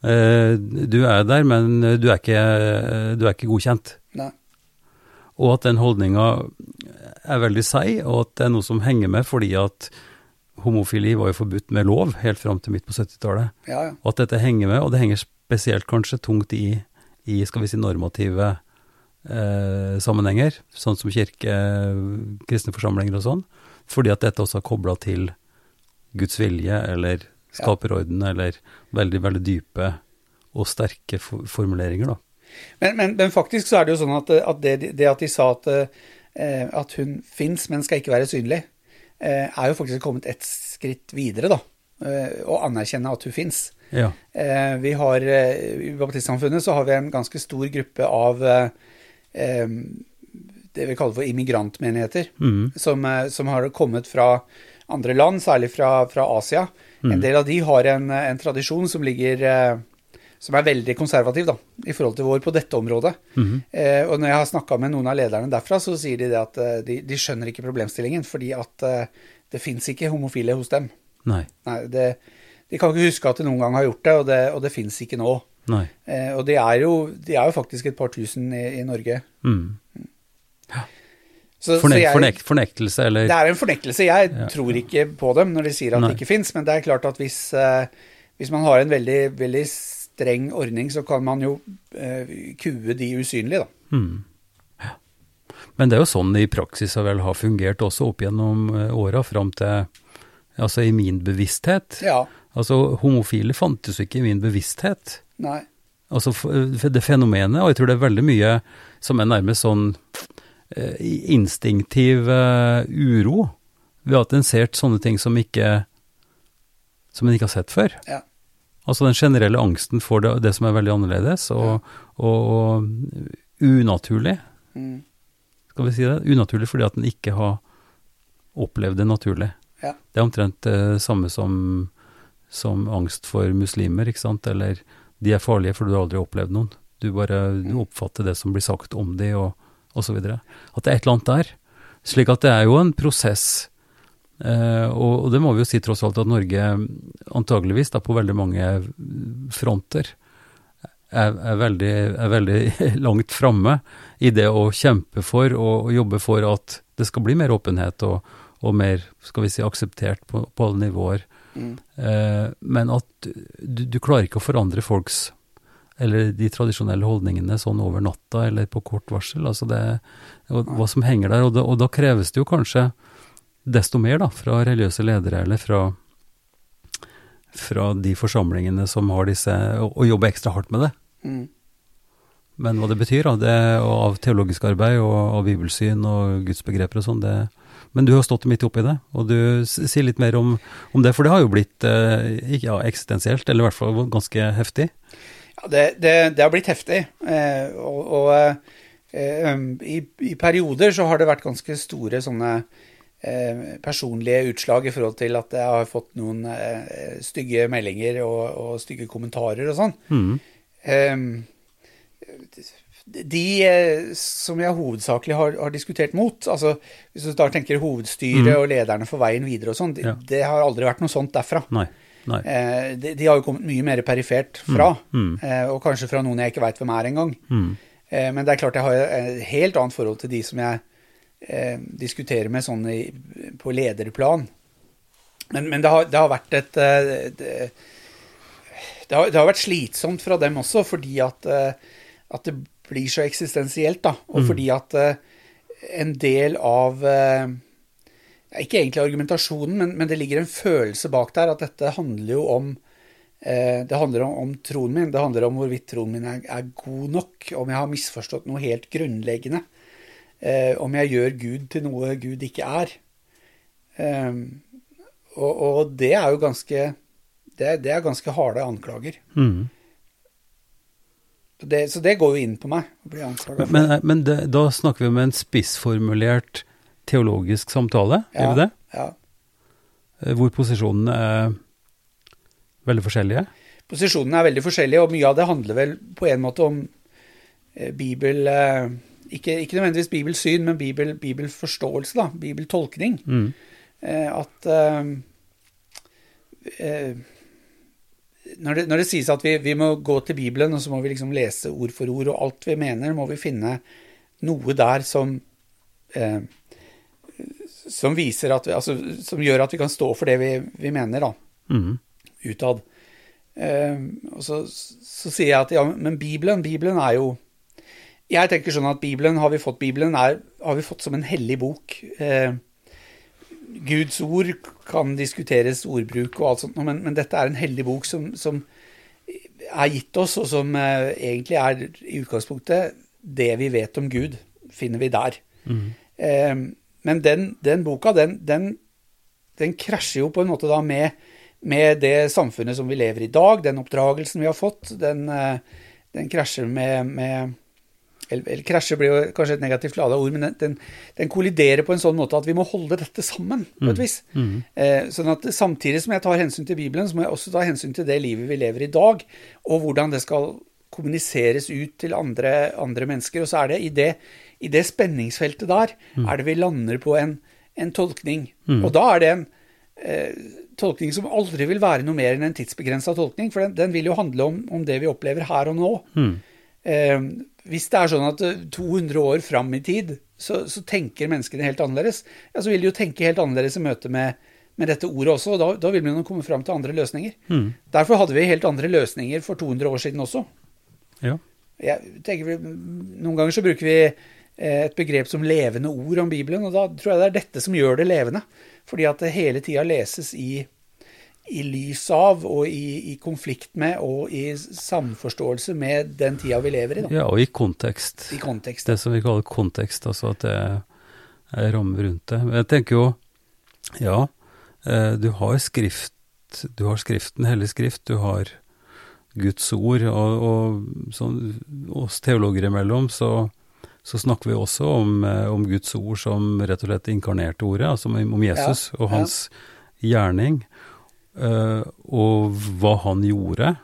du er der, men du er ikke, du er ikke godkjent. Nei. Og at den holdninga er veldig seig, og at det er noe som henger med fordi at homofili var jo forbudt med lov helt fram til midt på 70-tallet. Ja, ja. Og at dette henger med, og det henger spesielt kanskje tungt i, i skal vi si, normative eh, sammenhenger, sånn som kirke, kristne forsamlinger og sånn, fordi at dette også er kobla til Guds vilje eller skaperorden, ja. eller veldig, veldig dype og sterke formuleringer, da. Men, men, men, faktisk så er det jo sånn at, at det, det, at de sa at Eh, at hun fins, men skal ikke være synlig, er jo faktisk kommet et skritt videre, da. Eh, å anerkjenne at hun fins. Ja. Vi har, I baptistsamfunnet så har vi en ganske stor gruppe av det vi kaller for immigrantmenigheter, mm. som, som, har kommet fra andre land, særlig fra, fra Asia. Mm. En del av de har en, en tradisjon som ligger som er veldig konservativ da, i forhold til vår på dette området. Mm -hmm. eh, og når jeg har snakka med noen av lederne derfra, så sier de det at eh, de, de skjønner ikke problemstillingen, fordi at eh, det fins ikke homofile hos dem. Nei. Nei det, de kan ikke huske at de noen gang har gjort det, og det, og det fins ikke nå. Eh, og de er, jo, de er, jo, faktisk et par tusen i, i Norge. Mm. Ja. Så, Fornek, så jeg, fornekt, fornektelse, eller? Det er en fornektelse. Jeg ja. tror ikke på dem når de sier at Nei. det ikke fins, men det er klart at hvis, eh, hvis man har en veldig, veldig streng ordning, så kan man jo eh, kue de usynlige, da. Mm. Ja. Men det er jo sånn i praksis det vel har fungert også opp gjennom eh, åra, fram til Altså i min bevissthet. Ja. Altså homofile fantes jo ikke i min bevissthet. Nei. Altså det fenomenet, og jeg tror det er veldig mye som er nærmest sånn eh, instinktiv eh, uro ved at en ser sånne ting som ikke som en ikke har sett før. Ja. Altså den generelle angsten for det, det som er veldig annerledes og, og, og unaturlig. Mm. Skal vi si det? Unaturlig fordi at den ikke har opplevd det naturlig. Ja. Det er omtrent det uh, samme som, som, angst for muslimer, ikke sant. Eller de er farlige fordi du aldri har opplevd noen. Du bare mm. oppfatter det som blir sagt om de, og, og så videre. At det er et eller annet der. Slik at det er jo en prosess og, og, det må vi jo si tross alt at Norge antageligvis da på veldig mange fronter er, er, veldig, er veldig, langt framme i det å kjempe for og, og, jobbe for at det skal bli mer åpenhet og, og mer skal vi si, akseptert på, på alle nivåer. Mm. Uh, men at du, du, klarer ikke å forandre folks eller de tradisjonelle holdningene sånn over natta eller på kort varsel. Altså det, hva som henger der. Og, det, og, da kreves det jo kanskje desto mer da, fra religiøse ledere eller fra, fra de forsamlingene som har disse, og, og jobber ekstra hardt med det. Mm. Men hva det betyr, da, det, av teologisk arbeid og av bibelsyn og gudsbegreper og sånn, det, men du har stått midt oppi det, og du sier litt mer om, om det. For det har jo blitt eh, ja, eksistensielt, eller i hvert fall ganske heftig. Ja, det, det, det har blitt heftig. Eh, og, og eh, um, i, i, perioder så har det vært ganske store sånne eh, personlige utslag i forhold til at jeg har fått noen eh, stygge meldinger og, og, stygge kommentarer og sånn. Mm. Um, de eh, som jeg hovedsakelig har, har, diskutert mot, altså hvis du da tenker hovedstyret mm. og lederne for veien videre og sånn, ja. det, har aldri vært noe sånt derfra. Nei. Nei. Eh, de, de, har jo kommet mye mer perifert fra, mm. Mm. Eh, og kanskje fra noen jeg ikke veit hvem er engang. Mm. Eh, men det er klart jeg har et helt annet forhold til de som jeg eh, diskutere med sånn i, på lederplan. Men, men det, har, det, har, vært et eh, det, det, har, det, har, vært slitsomt fra dem også, fordi at, at det blir så eksistensielt, da. Og mm. fordi at uh, en del av Ikke egentlig argumentasjonen, men, men, det ligger en følelse bak der at dette handler jo om Det handler om, om, troen min. Det handler om hvorvidt troen min er, er god nok. Om jeg har misforstått noe helt grunnleggende. Om jeg gjør Gud til noe Gud ikke er. Og, og, det er jo ganske det, det er ganske harde anklager. Mm. Det, så det går jo inn på meg. å Men, men, men det, da snakker vi om en spissformulert teologisk samtale, ja, gjør vi det? Ja. Eh, hvor posisjonene er veldig forskjellige? Posisjonene er veldig forskjellige, og mye av det handler vel på en måte om eh, bibel eh, ikke, ikke, nødvendigvis bibelsyn, men bibel, bibelforståelse, da. Bibeltolkning. Mm. Eh, at eh, eh, når det, når det, sies at vi, vi, må gå til Bibelen, og så må vi liksom lese ord for ord, og alt vi mener, må vi finne noe der som eh, som viser at vi, altså, som gjør at vi kan stå for det vi, vi mener, da. Mm. Utad. Eh, og så, så, sier jeg at ja, men Bibelen, Bibelen er jo Jeg tenker sånn at Bibelen, har vi fått Bibelen, er, har vi fått som en hellig bok. Eh, Guds ord kan diskuteres, ordbruk og alt sånt, men, men dette er en hellig bok som, som, er gitt oss, og som eh, egentlig er i utgangspunktet det vi vet om Gud, finner vi der. Mm. Eh, men den, den boka, den, den, den, krasjer jo på en måte da med, med, det samfunnet som vi lever i i dag, den oppdragelsen vi har fått. Den, eh, den krasjer med, med eller, krasje blir jo kanskje et negativt lada ord, men den, den, den, kolliderer på en sånn måte at vi må holde dette sammen på et mm. vis. Mm. Mm. Eh, sånn at samtidig som jeg tar hensyn til Bibelen, så må jeg også ta hensyn til det livet vi lever i dag, og hvordan det skal kommuniseres ut til andre, andre mennesker. Og så er det i det, i det spenningsfeltet der, mm. er det vi lander på en, en tolkning. Mm. Og da er det en eh, tolkning som aldri vil være noe mer enn en tidsbegrensa tolkning, for den, den, vil jo handle om, om, det vi opplever her og nå. Mm. Eh, hvis det er sånn at 200 eh, år fram i tid, så, så, tenker menneskene helt annerledes, ja, så vil de jo tenke helt annerledes i møte med, med dette ordet også, og da, da vil man komme fram til andre løsninger. Mm. Derfor hadde vi helt andre løsninger for 200 år siden også. Ja. Tenker, noen ganger så bruker vi eh, et begrep som levende ord om Bibelen, og da tror jeg det er dette som gjør det levende. Fordi at det hele tida leses i i lys av og i, i, konflikt med og i samforståelse med den tida vi lever i. Da. Ja, og i kontekst. I kontekst. Det som vi kaller kontekst, altså at det er rammer rundt det. Jeg tenker jo, ja, eh, du har skrift, du har Skriften, Hellig Skrift, du har Guds ord, og, og sånn, oss teologer imellom så, så snakker vi også om, eh, om, Guds ord som rett og slett inkarnerte ordet, altså om Jesus ja, og hans ja. gjerning. Eh, og hva han gjorde,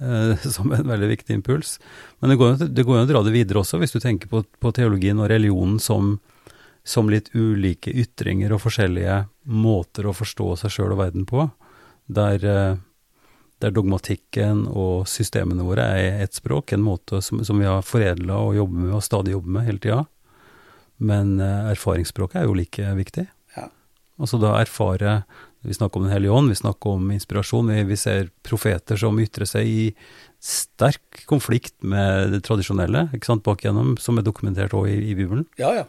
eh, som en veldig viktig impuls. Men det går jo an å dra det videre også, hvis du tenker på, på teologien og religionen som, som, litt ulike ytringer og forskjellige måter å forstå seg sjøl og verden på, der, eh, der, dogmatikken og systemene våre er ett språk, en måte som, som vi har foredla og jobber med og stadig jobber med hele tida. Men erfaringsspråket er jo like viktig. Ja. Altså da erfare vi snakker om Den hellige ånd, vi snakker om inspirasjon. Vi, vi ser profeter som ytrer seg i sterk konflikt med det tradisjonelle, ikke sant, bak igjennom, som er dokumentert òg i, i Bibelen. Ja, ja.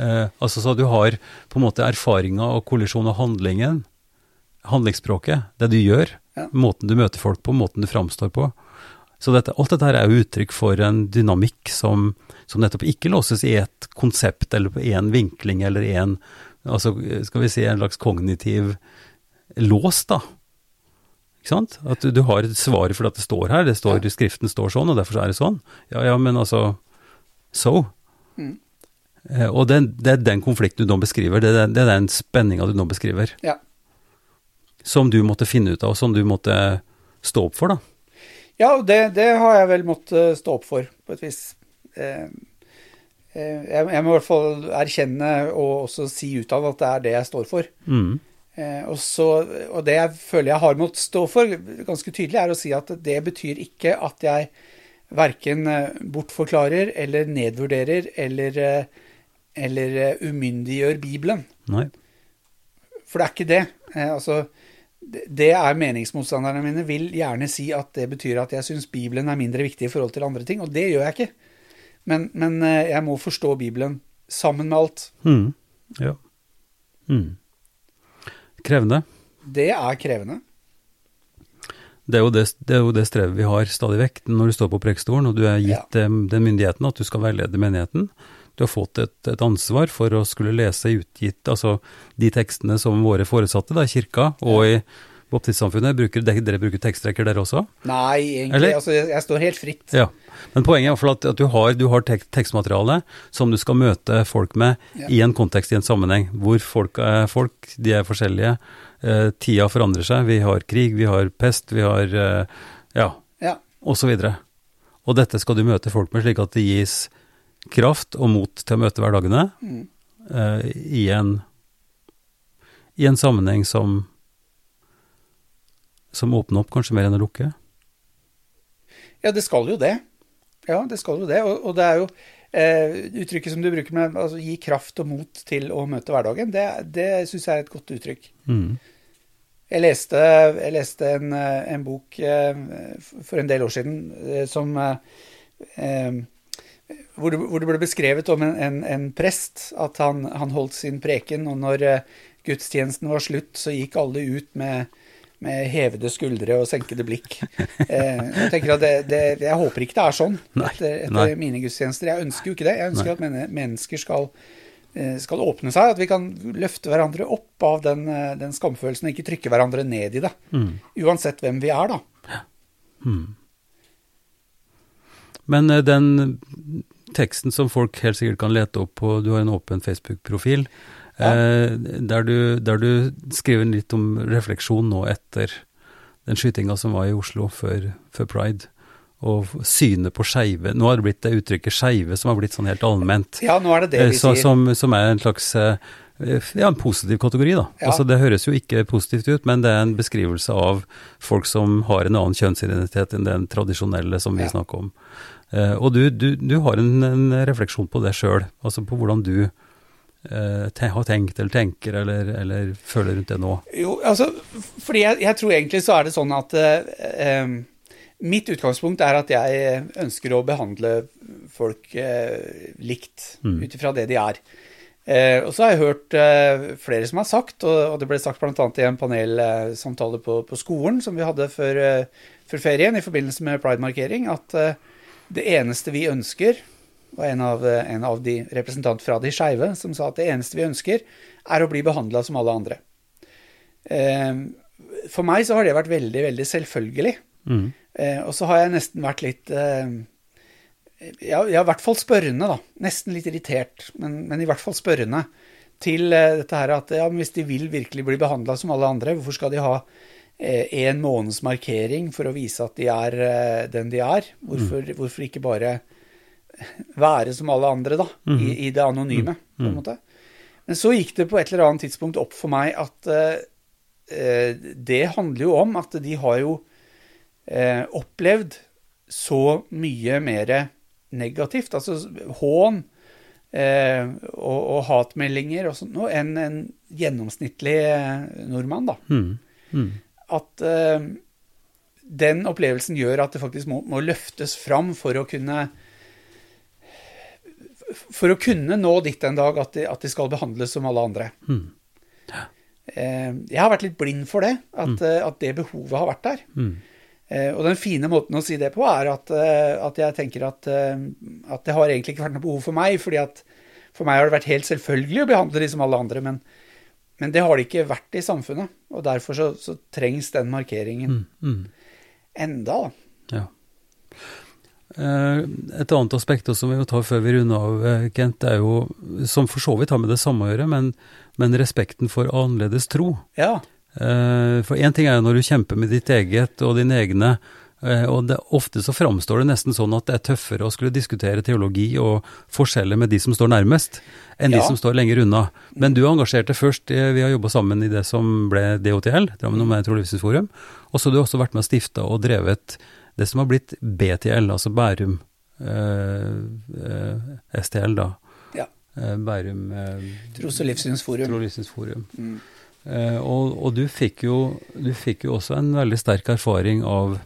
Eh, altså så du har på en måte erfaringa og kollisjon av handlingen, handlingsspråket, det du gjør, Ja. måten du møter folk på, måten du framstår på. Så dette, alt dette her er jo uttrykk for en dynamikk som, som nettopp ikke låses i et konsept eller på én vinkling eller én altså, skal vi si en slags kognitiv lås, da. Ikke sant? At du, du har et svar for at det står her, det står, skriften står sånn, og derfor så er det sånn. Ja ja, men altså So. Mm. Eh, og det, det er den konflikten du nå beskriver, det, er- det er den spenninga du nå beskriver. Ja. Som du måtte finne ut av, og som du måtte stå opp for, da. Ja, det, det har jeg vel måttet stå opp for, på et vis. Eh, jeg, jeg må i hvert fall erkjenne og også si utad at det er det jeg står for. Mm. Eh, og, så, og det jeg føler jeg har måttet stå for, ganske tydelig, er å si at det betyr ikke at jeg verken eh, bortforklarer eller nedvurderer eller, eh, eller eh, umyndiggjør Bibelen. Nei. For det er ikke det. Eh, altså, det det er meningsmotstanderne mine vil gjerne si at det betyr at jeg syns Bibelen er mindre viktig i forhold til andre ting, og det gjør jeg ikke. Men, men eh, jeg må forstå Bibelen sammen med alt. Mm. Ja. Mm. Krevende. Det er krevende. Det er, det, det er jo det strevet vi har stadig vekk når du står på prekestolen og du er gitt ja. den myndigheten at du skal veilede menigheten. Du har fått et, et ansvar for å skulle lese utgitt, altså de tekstene som våre foresatte da, kirka og i baptistsamfunnet. Bruker, dere, bruker tekstrekker dere også? Nei, egentlig. Altså, jeg, jeg står helt fritt. Ja. Men poenget er at, at du har, du har tek, tekstmateriale som du skal møte folk med Ja. i en kontekst, i en sammenheng, hvor folk er folk, de er forskjellige. Eh, tida forandrer seg. Vi har krig, vi har pest, vi har eh, ja, Ja. og så videre. Og dette skal du møte folk med, slik at det gis kraft og mot til å møte hverdagene Mm. eh, i, en, i en sammenheng som som åpner opp kanskje mer enn å lukke. Ja, det skal jo det. Ja, det skal jo det. Og, og det er jo eh, uttrykket som du bruker med altså, gi kraft og mot til å møte hverdagen, det, det syns jeg er et godt uttrykk. Mm. Jeg leste, jeg leste en, eh, en bok eh, for en del år siden eh, som eh, hvor, det, ble beskrevet om en, en, en prest, at han, han holdt sin preken, og når gudstjenesten var slutt, så gikk alle ut med, med hevede skuldre og senkede blikk. Eh, jeg det, det, jeg håper ikke det er sånn Nei, etter, etter mine gudstjenester. Jeg ønsker jo ikke det. Jeg ønsker Nei. at mennesker skal, eh, skal åpne seg, at vi kan løfte hverandre opp av den, eh, den skamfølelsen og ikke trykke hverandre ned i det. Mm. Uansett hvem vi er, da. Mm. Men eh, den teksten som folk helt sikkert kan lete opp på, du har en åpen Facebook-profil, Ja. eh, der, du, der du skriver litt om refleksjon nå etter den skytinga som var i Oslo før, før pride, og synet på skeive. Nå har det blitt det uttrykket skeive som har blitt sånn helt allment. Ja, nå er det det Eh, vi så, sier. som, som er en slags eh, ja, en positiv kategori, da. Ja. Altså, det høres jo ikke positivt ut, men det er en beskrivelse av folk som har en annen kjønnsidentitet enn den tradisjonelle som vi Ja. snakker om. Og du, du, du har en, en refleksjon på det sjøl, altså på hvordan du har tenkt eller tenker eller, eller føler rundt det nå. Jo, altså, fordi jeg, jeg tror egentlig så er det sånn at eh, eh, Mitt utgangspunkt er at jeg ønsker å behandle folk eh, likt, Mm. ut ifra det de er. Eh, og så har jeg hørt eh, flere som har sagt, og, og det ble sagt bl.a. i en panelsamtale på, på skolen som vi hadde før, eh, før ferien i forbindelse med pride-markering, at eh, det eneste vi ønsker var en av, eh, en av de representanter fra de skeive som sa at det eneste vi ønsker, er å bli behandla som alle andre. Eh, For meg så har det vært veldig, veldig selvfølgelig. Mm. Eh, og så har jeg nesten vært litt ja, i hvert fall spørrende, da. Nesten litt irritert, men, men i hvert fall spørrende. Til dette her at ja, hvis de vil virkelig bli behandla som alle andre, hvorfor skal de ha en måneds markering for å vise at de er den de er? Hvorfor, hvorfor ikke bare være som alle andre, da? I, i det anonyme, på en måte. Men så gikk det på et eller annet tidspunkt opp for meg at eh, eh, det handler jo om at de har jo eh, opplevd så mye mer negativt, altså hån eh, og, og hatmeldinger og sånt, noe, enn en gjennomsnittlig eh, nordmann, da. Mm. Mm. At eh, den opplevelsen gjør at det faktisk må, må løftes fram for å kunne For å kunne nå dit en dag at de, at de skal behandles som alle andre. Mm. Eh, jeg har vært litt blind for det, at, mm. at det behovet har vært der. Mm. Eh, og den fine måten å si det på er at, at jeg tenker at, at det har egentlig ikke vært noe behov for meg, fordi at for meg har det vært helt selvfølgelig å behandle de som alle andre, men, men det har det ikke vært i samfunnet. Og derfor så, så trengs den markeringen Mm. Mm. enda, da. Ja. Eh, Et annet aspekt også som vi må ta før vi runder av, eh, Kent, er jo, som for så vidt har med det samme å gjøre, men, men respekten for annerledes tro. Ja. Eh, For én ting er jo når du kjemper med ditt eget og dine egne, og det, ofte så framstår det nesten sånn at det er tøffere å skulle diskutere teologi og forskjeller med de som står nærmest, enn de som står lenger unna. Men du engasjerte først, vi har jobba sammen i det som ble DOTL, Drammen Omegn Tro og Livssynsforum, og så har du også vært med og stifta og drevet det som har blitt BTL, altså Bærum eh, eh, STL, da. Ja. Eh, Bærum eh, Tros- og livssynsforum. Tro og Livssynsforum. Mm. Eh, og, og du, fikk jo, du fikk jo også en veldig sterk erfaring av,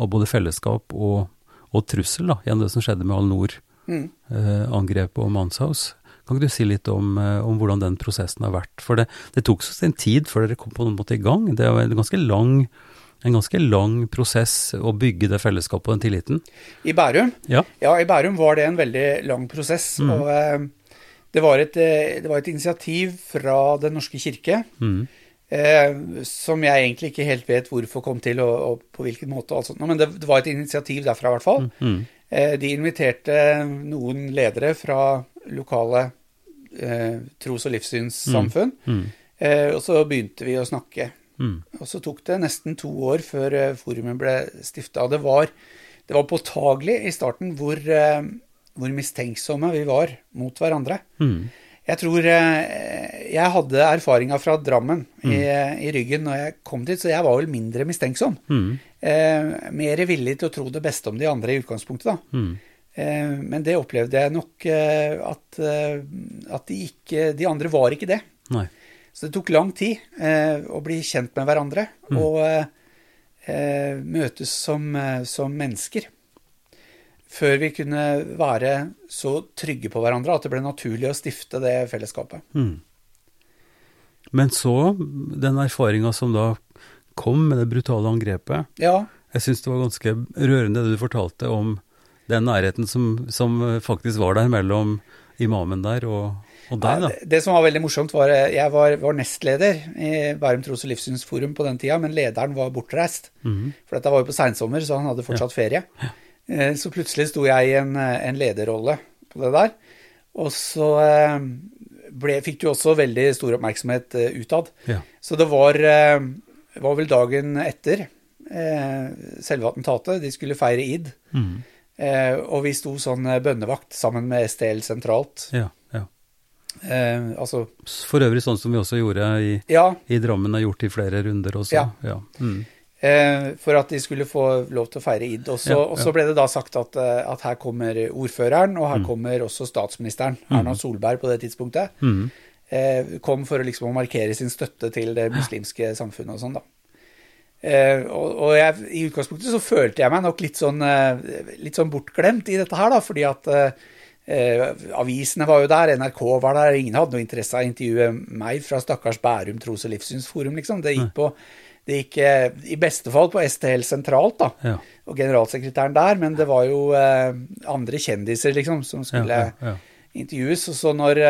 av både fellesskap og, og trussel, da, gjennom det som skjedde med Al-Noor-angrepet Mm. og Manshaus. Kan ikke du si litt om, eh, om hvordan den prosessen har vært? For det, det tok så sin tid før dere kom på noen måte i gang. Det var en ganske lang, en ganske lang prosess å bygge det fellesskapet og den tilliten. I Bærum? Ja. Ja, i Bærum var det en veldig lang prosess. Mm. Og eh, det, var et, eh, det var et initiativ fra Den norske kirke, Mm. eh, som jeg egentlig ikke helt vet hvorfor kom til, og, og på hvilken måte. Og alt sånt. Men det, det var et initiativ derfra, i hvert fall. Mm. Eh, de inviterte noen ledere fra lokale eh, tros- og livssynssamfunn. Mm. Eh, og så begynte vi å snakke. Mm. Og så tok det nesten to år før eh, forumet ble stifta. Det det var påtagelig i starten hvor, eh, hvor mistenksomme vi var mot hverandre. Mm. Jeg tror eh, jeg hadde erfaringa fra Drammen i, i ryggen når jeg kom dit, så jeg var vel mindre mistenksom. Mm. Eh, mer villig til å tro det beste om de andre i utgangspunktet, da. Mm. Eh, men det opplevde jeg nok at, at de ikke De andre var ikke det. Nei. Så det tok lang tid eh, å bli kjent med hverandre og eh, eh, møtes som, eh, som mennesker. Før vi kunne være så trygge på hverandre at det ble naturlig å stifte det fellesskapet. Mm. Men så, den erfaringa som da kom med det brutale angrepet, Ja, jeg syns det var ganske rørende det du fortalte om den nærheten som, som faktisk var der mellom imamen der og, og deg, Ja, da. det, det som var veldig morsomt, var at jeg var, var nestleder i Bærum tros- og livssynsforum på den tida, men lederen var bortreist. Mhm. For dette var jo på seinsommer, så han hadde fortsatt ferie. Ja. Så plutselig sto jeg i en, eh, en lederrolle på det der. Og så eh, ble, fikk du også veldig stor oppmerksomhet eh, utad. Ja. Så det var, eh, var vel dagen etter eh, selve attentatet. De skulle feire id. Mhm. Eh, og vi sto sånn eh, bønnevakt sammen med STL sentralt. ja, ja. Eh, altså For øvrig sånn som vi også gjorde i, Ja, i Drammen, har gjort i flere runder også. Ja. ja. Mm. eh, for at de skulle få lov til å feire id. Og så, Ja, og så ble det da sagt at, at her kommer ordføreren, og Mm. her kommer også statsministeren, Erna Solberg på det tidspunktet. Mm. eh, kom for å liksom markere sin støtte til det muslimske samfunnet og sånn, da. Eh, og, jeg, i utgangspunktet så følte jeg meg nok litt sånn, eh, litt sånn bortglemt i dette her, da, fordi at eh, eh, avisene var jo der, NRK var der, ingen hadde noe interesse av å intervjue meg fra stakkars Bærum tros- og livssynsforum, liksom. Det gikk på det gikk i beste fall på STL sentralt, da, Ja. og generalsekretæren der, men det var jo andre kjendiser, liksom, som skulle ja, ja. intervjues. Og så når,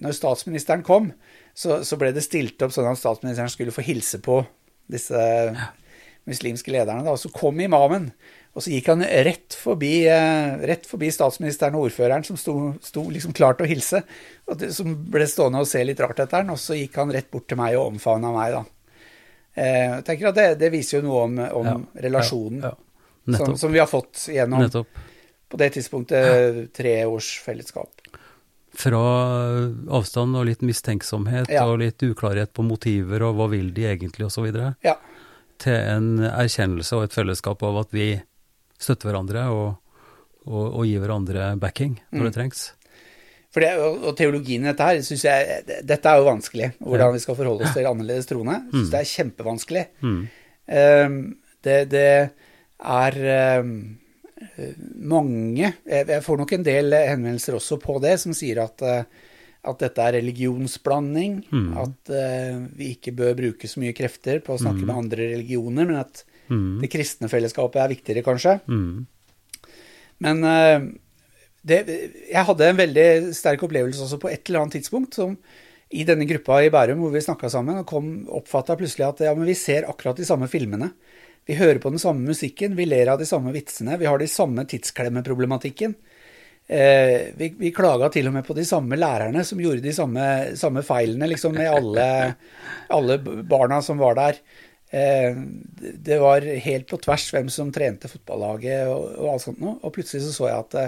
når statsministeren kom, så, så ble det stilt opp sånn at statsministeren skulle få hilse på disse muslimske lederne. Da. Så kom imamen, og så gikk han rett forbi, eh, rett forbi statsministeren og ordføreren, som sto, sto liksom klar til å hilse, og det, som ble stående og se litt rart etter han, og så gikk han rett bort til meg og omfavna meg. da. Eh, jeg tenker at det, det viser jo noe om, om Ja, relasjonen Ja, ja. som, som vi har fått gjennom Nettopp. på det tidspunktet tre års fellesskap. Fra avstand og litt mistenksomhet Ja. og litt uklarhet på motiver og hva vil de egentlig osv., Ja. til en erkjennelse og et fellesskap av at vi støtter hverandre og, og, og gir hverandre backing når Mm. det trengs. For det, og, og teologien i dette her, synes jeg Dette er jo vanskelig, hvordan vi skal forholde oss til annerledes troende. Jeg synes det er kjempevanskelig. Mm. Um, Det, det er eh, mange Jeg får nok en del henvendelser også på det, som sier at, eh, at dette er religionsblanding. Mm. At uh, vi ikke bør bruke så mye krefter på å snakke Mm. med andre religioner, men at Mm. det kristne fellesskapet er viktigere, kanskje. Mm. Men eh, det, jeg hadde en veldig sterk opplevelse også på et eller annet tidspunkt som i denne gruppa i Bærum hvor vi snakka sammen, og kom oppfatta plutselig at ja, men vi ser akkurat de samme filmene. Vi hører på den samme musikken, vi ler av de samme vitsene, vi har de samme tidsklemmeproblematikken. Eh, vi, vi klaga til og med på de samme lærerne som gjorde de samme, samme feilene, liksom, med alle, alle barna som var der. Eh, det var helt på tvers hvem som trente fotballaget og, og alt sånt noe. Og plutselig så så jeg at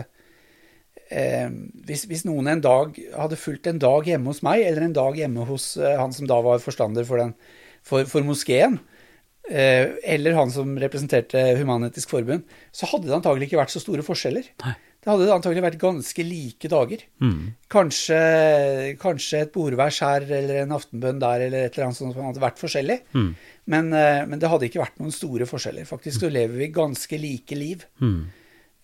eh, hvis, hvis noen en dag hadde fulgt en dag hjemme hos meg, eller en dag hjemme hos eh, han som da var forstander for, den, for, for moskeen, eh, eller han som representerte Human-Etisk Forbund, så hadde det antagelig ikke vært så store forskjeller. Nei. Det hadde antagelig vært ganske like dager. Mm. Kanskje, kanskje et bordvers her eller en aftenbønn der eller et eller annet sånt som hadde vært forskjellig. Mm. Men, eh, men det hadde ikke vært noen store forskjeller. Faktisk så lever vi ganske like liv. Mm.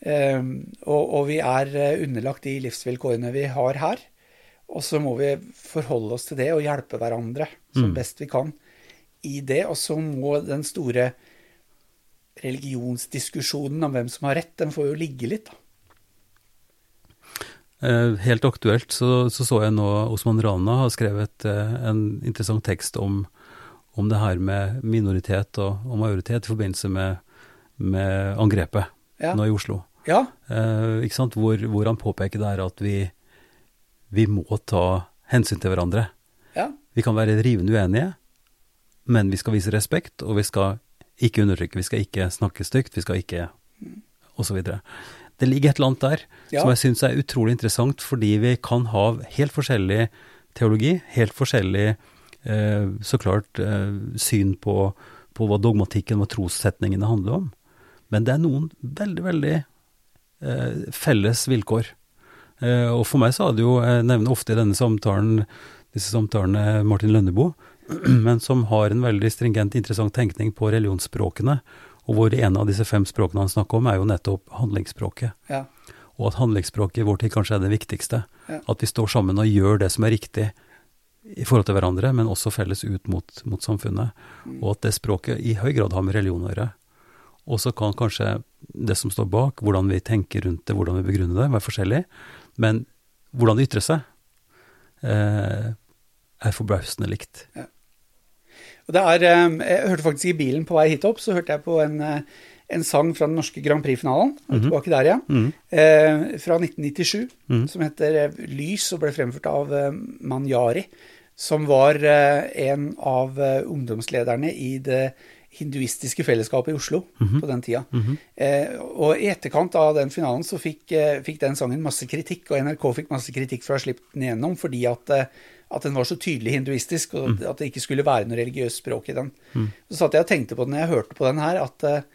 Um, og, og vi er eh, underlagt de livsvilkårene vi har her. Og så må vi forholde oss til det og hjelpe hverandre som Mm. best vi kan i det. Og så må den store religionsdiskusjonen om hvem som har rett, den får jo ligge litt, da. Eh, Helt aktuelt så, så så jeg nå Osman Rana har skrevet eh, en interessant tekst om, om det her med minoritet og, og majoritet i forbindelse med, med angrepet Ja. nå i Oslo. Ja, Eh, ikke sant? Hvor, hvor han påpeker det er at vi, vi må ta hensyn til hverandre. ja, Vi kan være rivende uenige, men vi skal vise respekt, og vi skal ikke undertrykke, vi skal ikke snakke stygt, vi skal ikke videre. Det ligger et eller annet der Ja. som jeg syns er utrolig interessant, fordi vi kan ha helt forskjellig teologi, helt forskjellig eh, så klart eh, syn på, på hva dogmatikken, hva trossetningene handler om. Men det er noen veldig, veldig eh, felles vilkår. Eh, og for meg så hadde jo, jeg nevner ofte i denne samtalen, disse samtalene Martin Lønneboe, men som har en veldig stringent, interessant tenkning på religionsspråkene, og hvor en av disse fem språkene han snakker om, er jo nettopp handlingsspråket. ja, Og at handlingsspråket i vår tid kanskje er det viktigste. Ja. At vi står sammen og gjør det som er riktig i forhold til hverandre, men også felles ut mot, mot samfunnet. Mm. Og at det språket i høy grad har med religion å gjøre. Og så kan kanskje det som står bak, hvordan vi tenker rundt det, hvordan vi begrunner det, være forskjellig. Men hvordan det ytrer seg, eh, er forbausende likt. Det er, eh, jeg hørte faktisk i bilen på vei hit opp, så hørte jeg på en, eh, en sang fra den norske Grand Prix-finalen, og tilbake der, ja, Mm. eh, fra 1997, Mm. som heter eh, Lys, og ble fremført av Manjari, som var en av ungdomslederne i det hinduistiske fellesskapet i Oslo på den tida. Mhm. Eh, og i etterkant av den finalen så fikk, fikk den sangen masse kritikk, og NRK fikk masse kritikk for å ha sluppet den igjennom, fordi at, at den var så tydelig hinduistisk, og at det ikke skulle være noe religiøst språk i den. Så satt jeg og tenkte på den når jeg hørte på den her, at eh,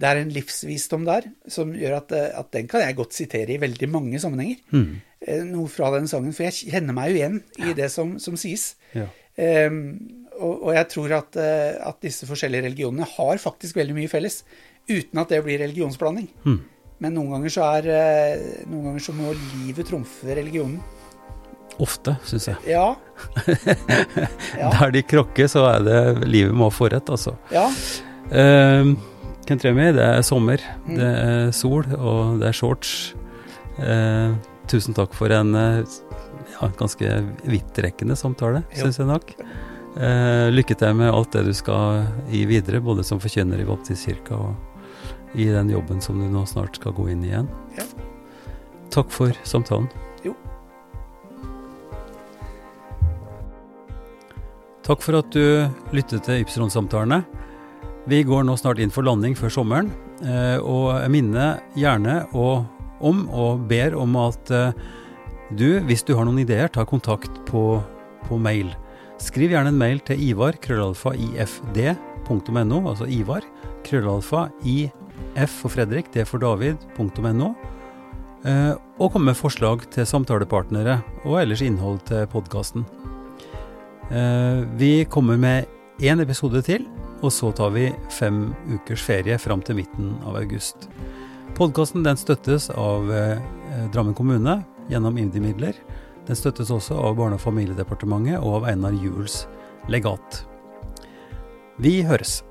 det er en livsvisdom der som gjør at, eh, at den kan jeg godt sitere i veldig mange sammenhenger. Mm. Eh, noe fra den sangen, for jeg kjenner meg jo igjen i det som, som sies. Ja. Ehm, og, og jeg tror at, eh, at disse forskjellige religionene har faktisk veldig mye felles, uten at det blir religionsblanding. Mm. Men noen ganger så er eh, Noen ganger så må livet trumfe religionen. Ofte, syns jeg. Ja. Ja. Der de krokker, så er det livet må ha forrett, altså. Ja. Uh, Kent Remi, det er sommer, Mm. det er sol, og det er shorts. Uh, tusen takk for en ja, ganske vidtrekkende samtale, syns jeg nok. Uh, lykke til med alt det du skal gi videre, både som forkynner i Baptistkirka og i den jobben som du nå snart skal gå inn i igjen. Ja. Takk for samtalen. Takk for at du lyttet til Ypsilon-samtalene. Vi går nå snart inn for landing før sommeren, eh, og jeg minner gjerne om og ber om at eh, du, hvis du har noen ideer, ta kontakt på, på mail. Skriv gjerne en mail til ivar krøllalfa ifd.no, altså ivar krøllalfa if for Fredrik, d for David.no. Eh, og komme med forslag til samtalepartnere og ellers innhold til podkasten. Eh, vi kommer med én episode til, og så tar vi fem ukers ferie fram til midten av august. Podkasten støttes av eh, Drammen kommune gjennom IMDi-midler. Den støttes også av Barne- og familiedepartementet og av Einar Juels legat. Vi høres.